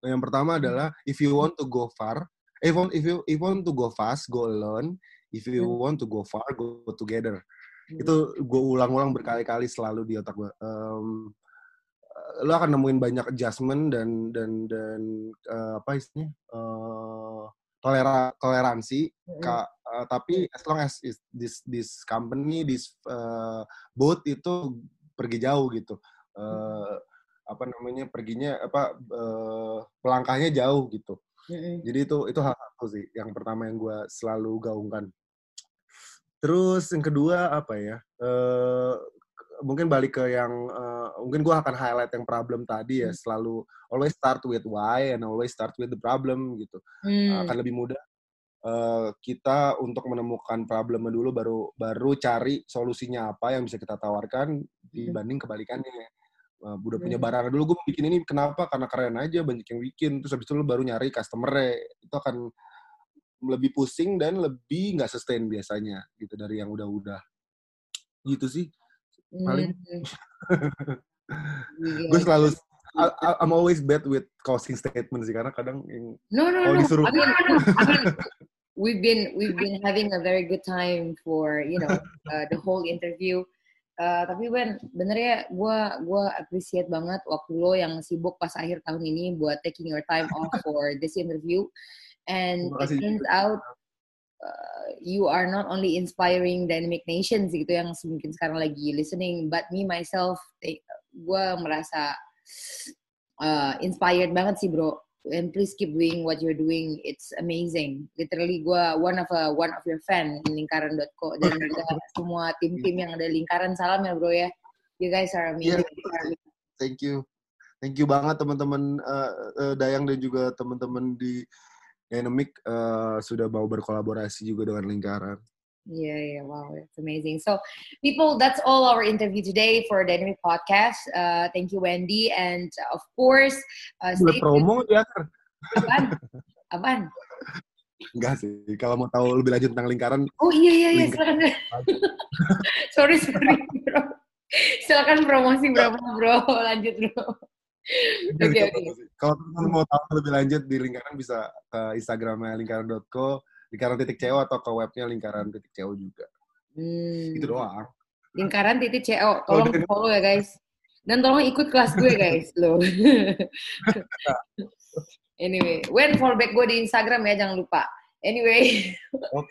yang pertama adalah if you want to go far if you if you if you want to go fast go alone. If you Hmm. want to go far go together. Hmm. itu gue ulang-ulang berkali-kali selalu di otak gue Em, eh, lo akan nemuin banyak adjustment dan dan dan eh, apa istilahnya eh, tolera toleransi. Ka- eh, tapi as long as is this this company this eh, boat itu pergi jauh gitu. Eh, apa namanya perginya apa eh, melangkahnya jauh gitu Mm-mm. jadi itu itu hal satu sih yang pertama yang gue selalu gaungkan. Terus yang kedua apa ya? Eh mungkin balik ke yang eh, mungkin gue akan highlight yang problem tadi ya. Hmm. Selalu always start with why and always start with the problem gitu. Hmm. Akan lebih mudah eh, kita untuk menemukan problemnya dulu baru baru cari solusinya apa yang bisa kita tawarkan dibanding kebalikannya. Uh, udah punya Hmm. barang dulu gue bikin ini kenapa karena keren aja banyak yang bikin terus habis itu lu baru nyari customer itu akan lebih pusing dan lebih nggak sustain biasanya gitu dari yang udah-udah gitu sih paling. Gila. gue selalu I- I'm always bad with closing statement sih karena kadang yang No, no, kalau no. disuruh- I mean, I mean, we've been we've been having a very good time for you know uh, the whole interview. Uh, tapi Ben, bener ya, gue gua appreciate banget waktu lo yang sibuk pas akhir tahun ini buat taking your time off for this interview. And it turns out uh, you are not only inspiring dynamic nations gitu yang mungkin sekarang lagi listening, but me myself, gue merasa uh, inspired banget sih bro. And please keep doing what you're doing. It's amazing. Literally gue one of a one of your fan in lingkaran.co dan juga semua tim-tim yang ada lingkaran salam ya bro ya. You guys are amazing. thank you thank you banget teman-teman uh, uh, Dayang dan juga teman-teman di Dynamic uh, sudah mau berkolaborasi juga dengan lingkaran Yeah, yeah, wow, it's amazing. So, people, that's all our interview today for Dynamic Podcast. Uh, thank you, Wendy, and of course, uh, stay promo ya Apaan? Apaan? enggak sih kalau mau tahu lebih lanjut tentang lingkaran Oh iya iya iya, silakan. sorry sorry bro. Silakan promosi berapa bro, lanjut bro. Oke oke. Kalau teman-teman mau tahu lebih lanjut di lingkaran bisa ke Instagramnya lingkaran.co, lingkaran titik CO atau ke webnya lingkaran titik CO juga. Hmm. Itu doang. Lingkaran titik CO, tolong dari- follow ya guys. Dan tolong ikut kelas gue guys lo. anyway, when follow back gue di Instagram ya jangan lupa. Anyway, Oke.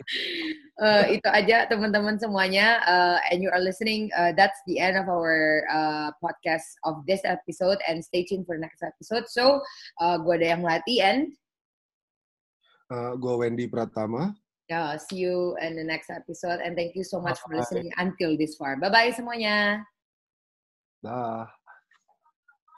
uh, itu aja teman-teman semuanya. Uh, and you are listening. Uh, that's the end of our uh, podcast of this episode. And stay tuned for next episode. So, uh, gue ada yang latih and Uh, gue Wendy Pratama. uh, see you in the next episode. And thank you so much for Bye. listening until this far. Bye bye semuanya. Dah.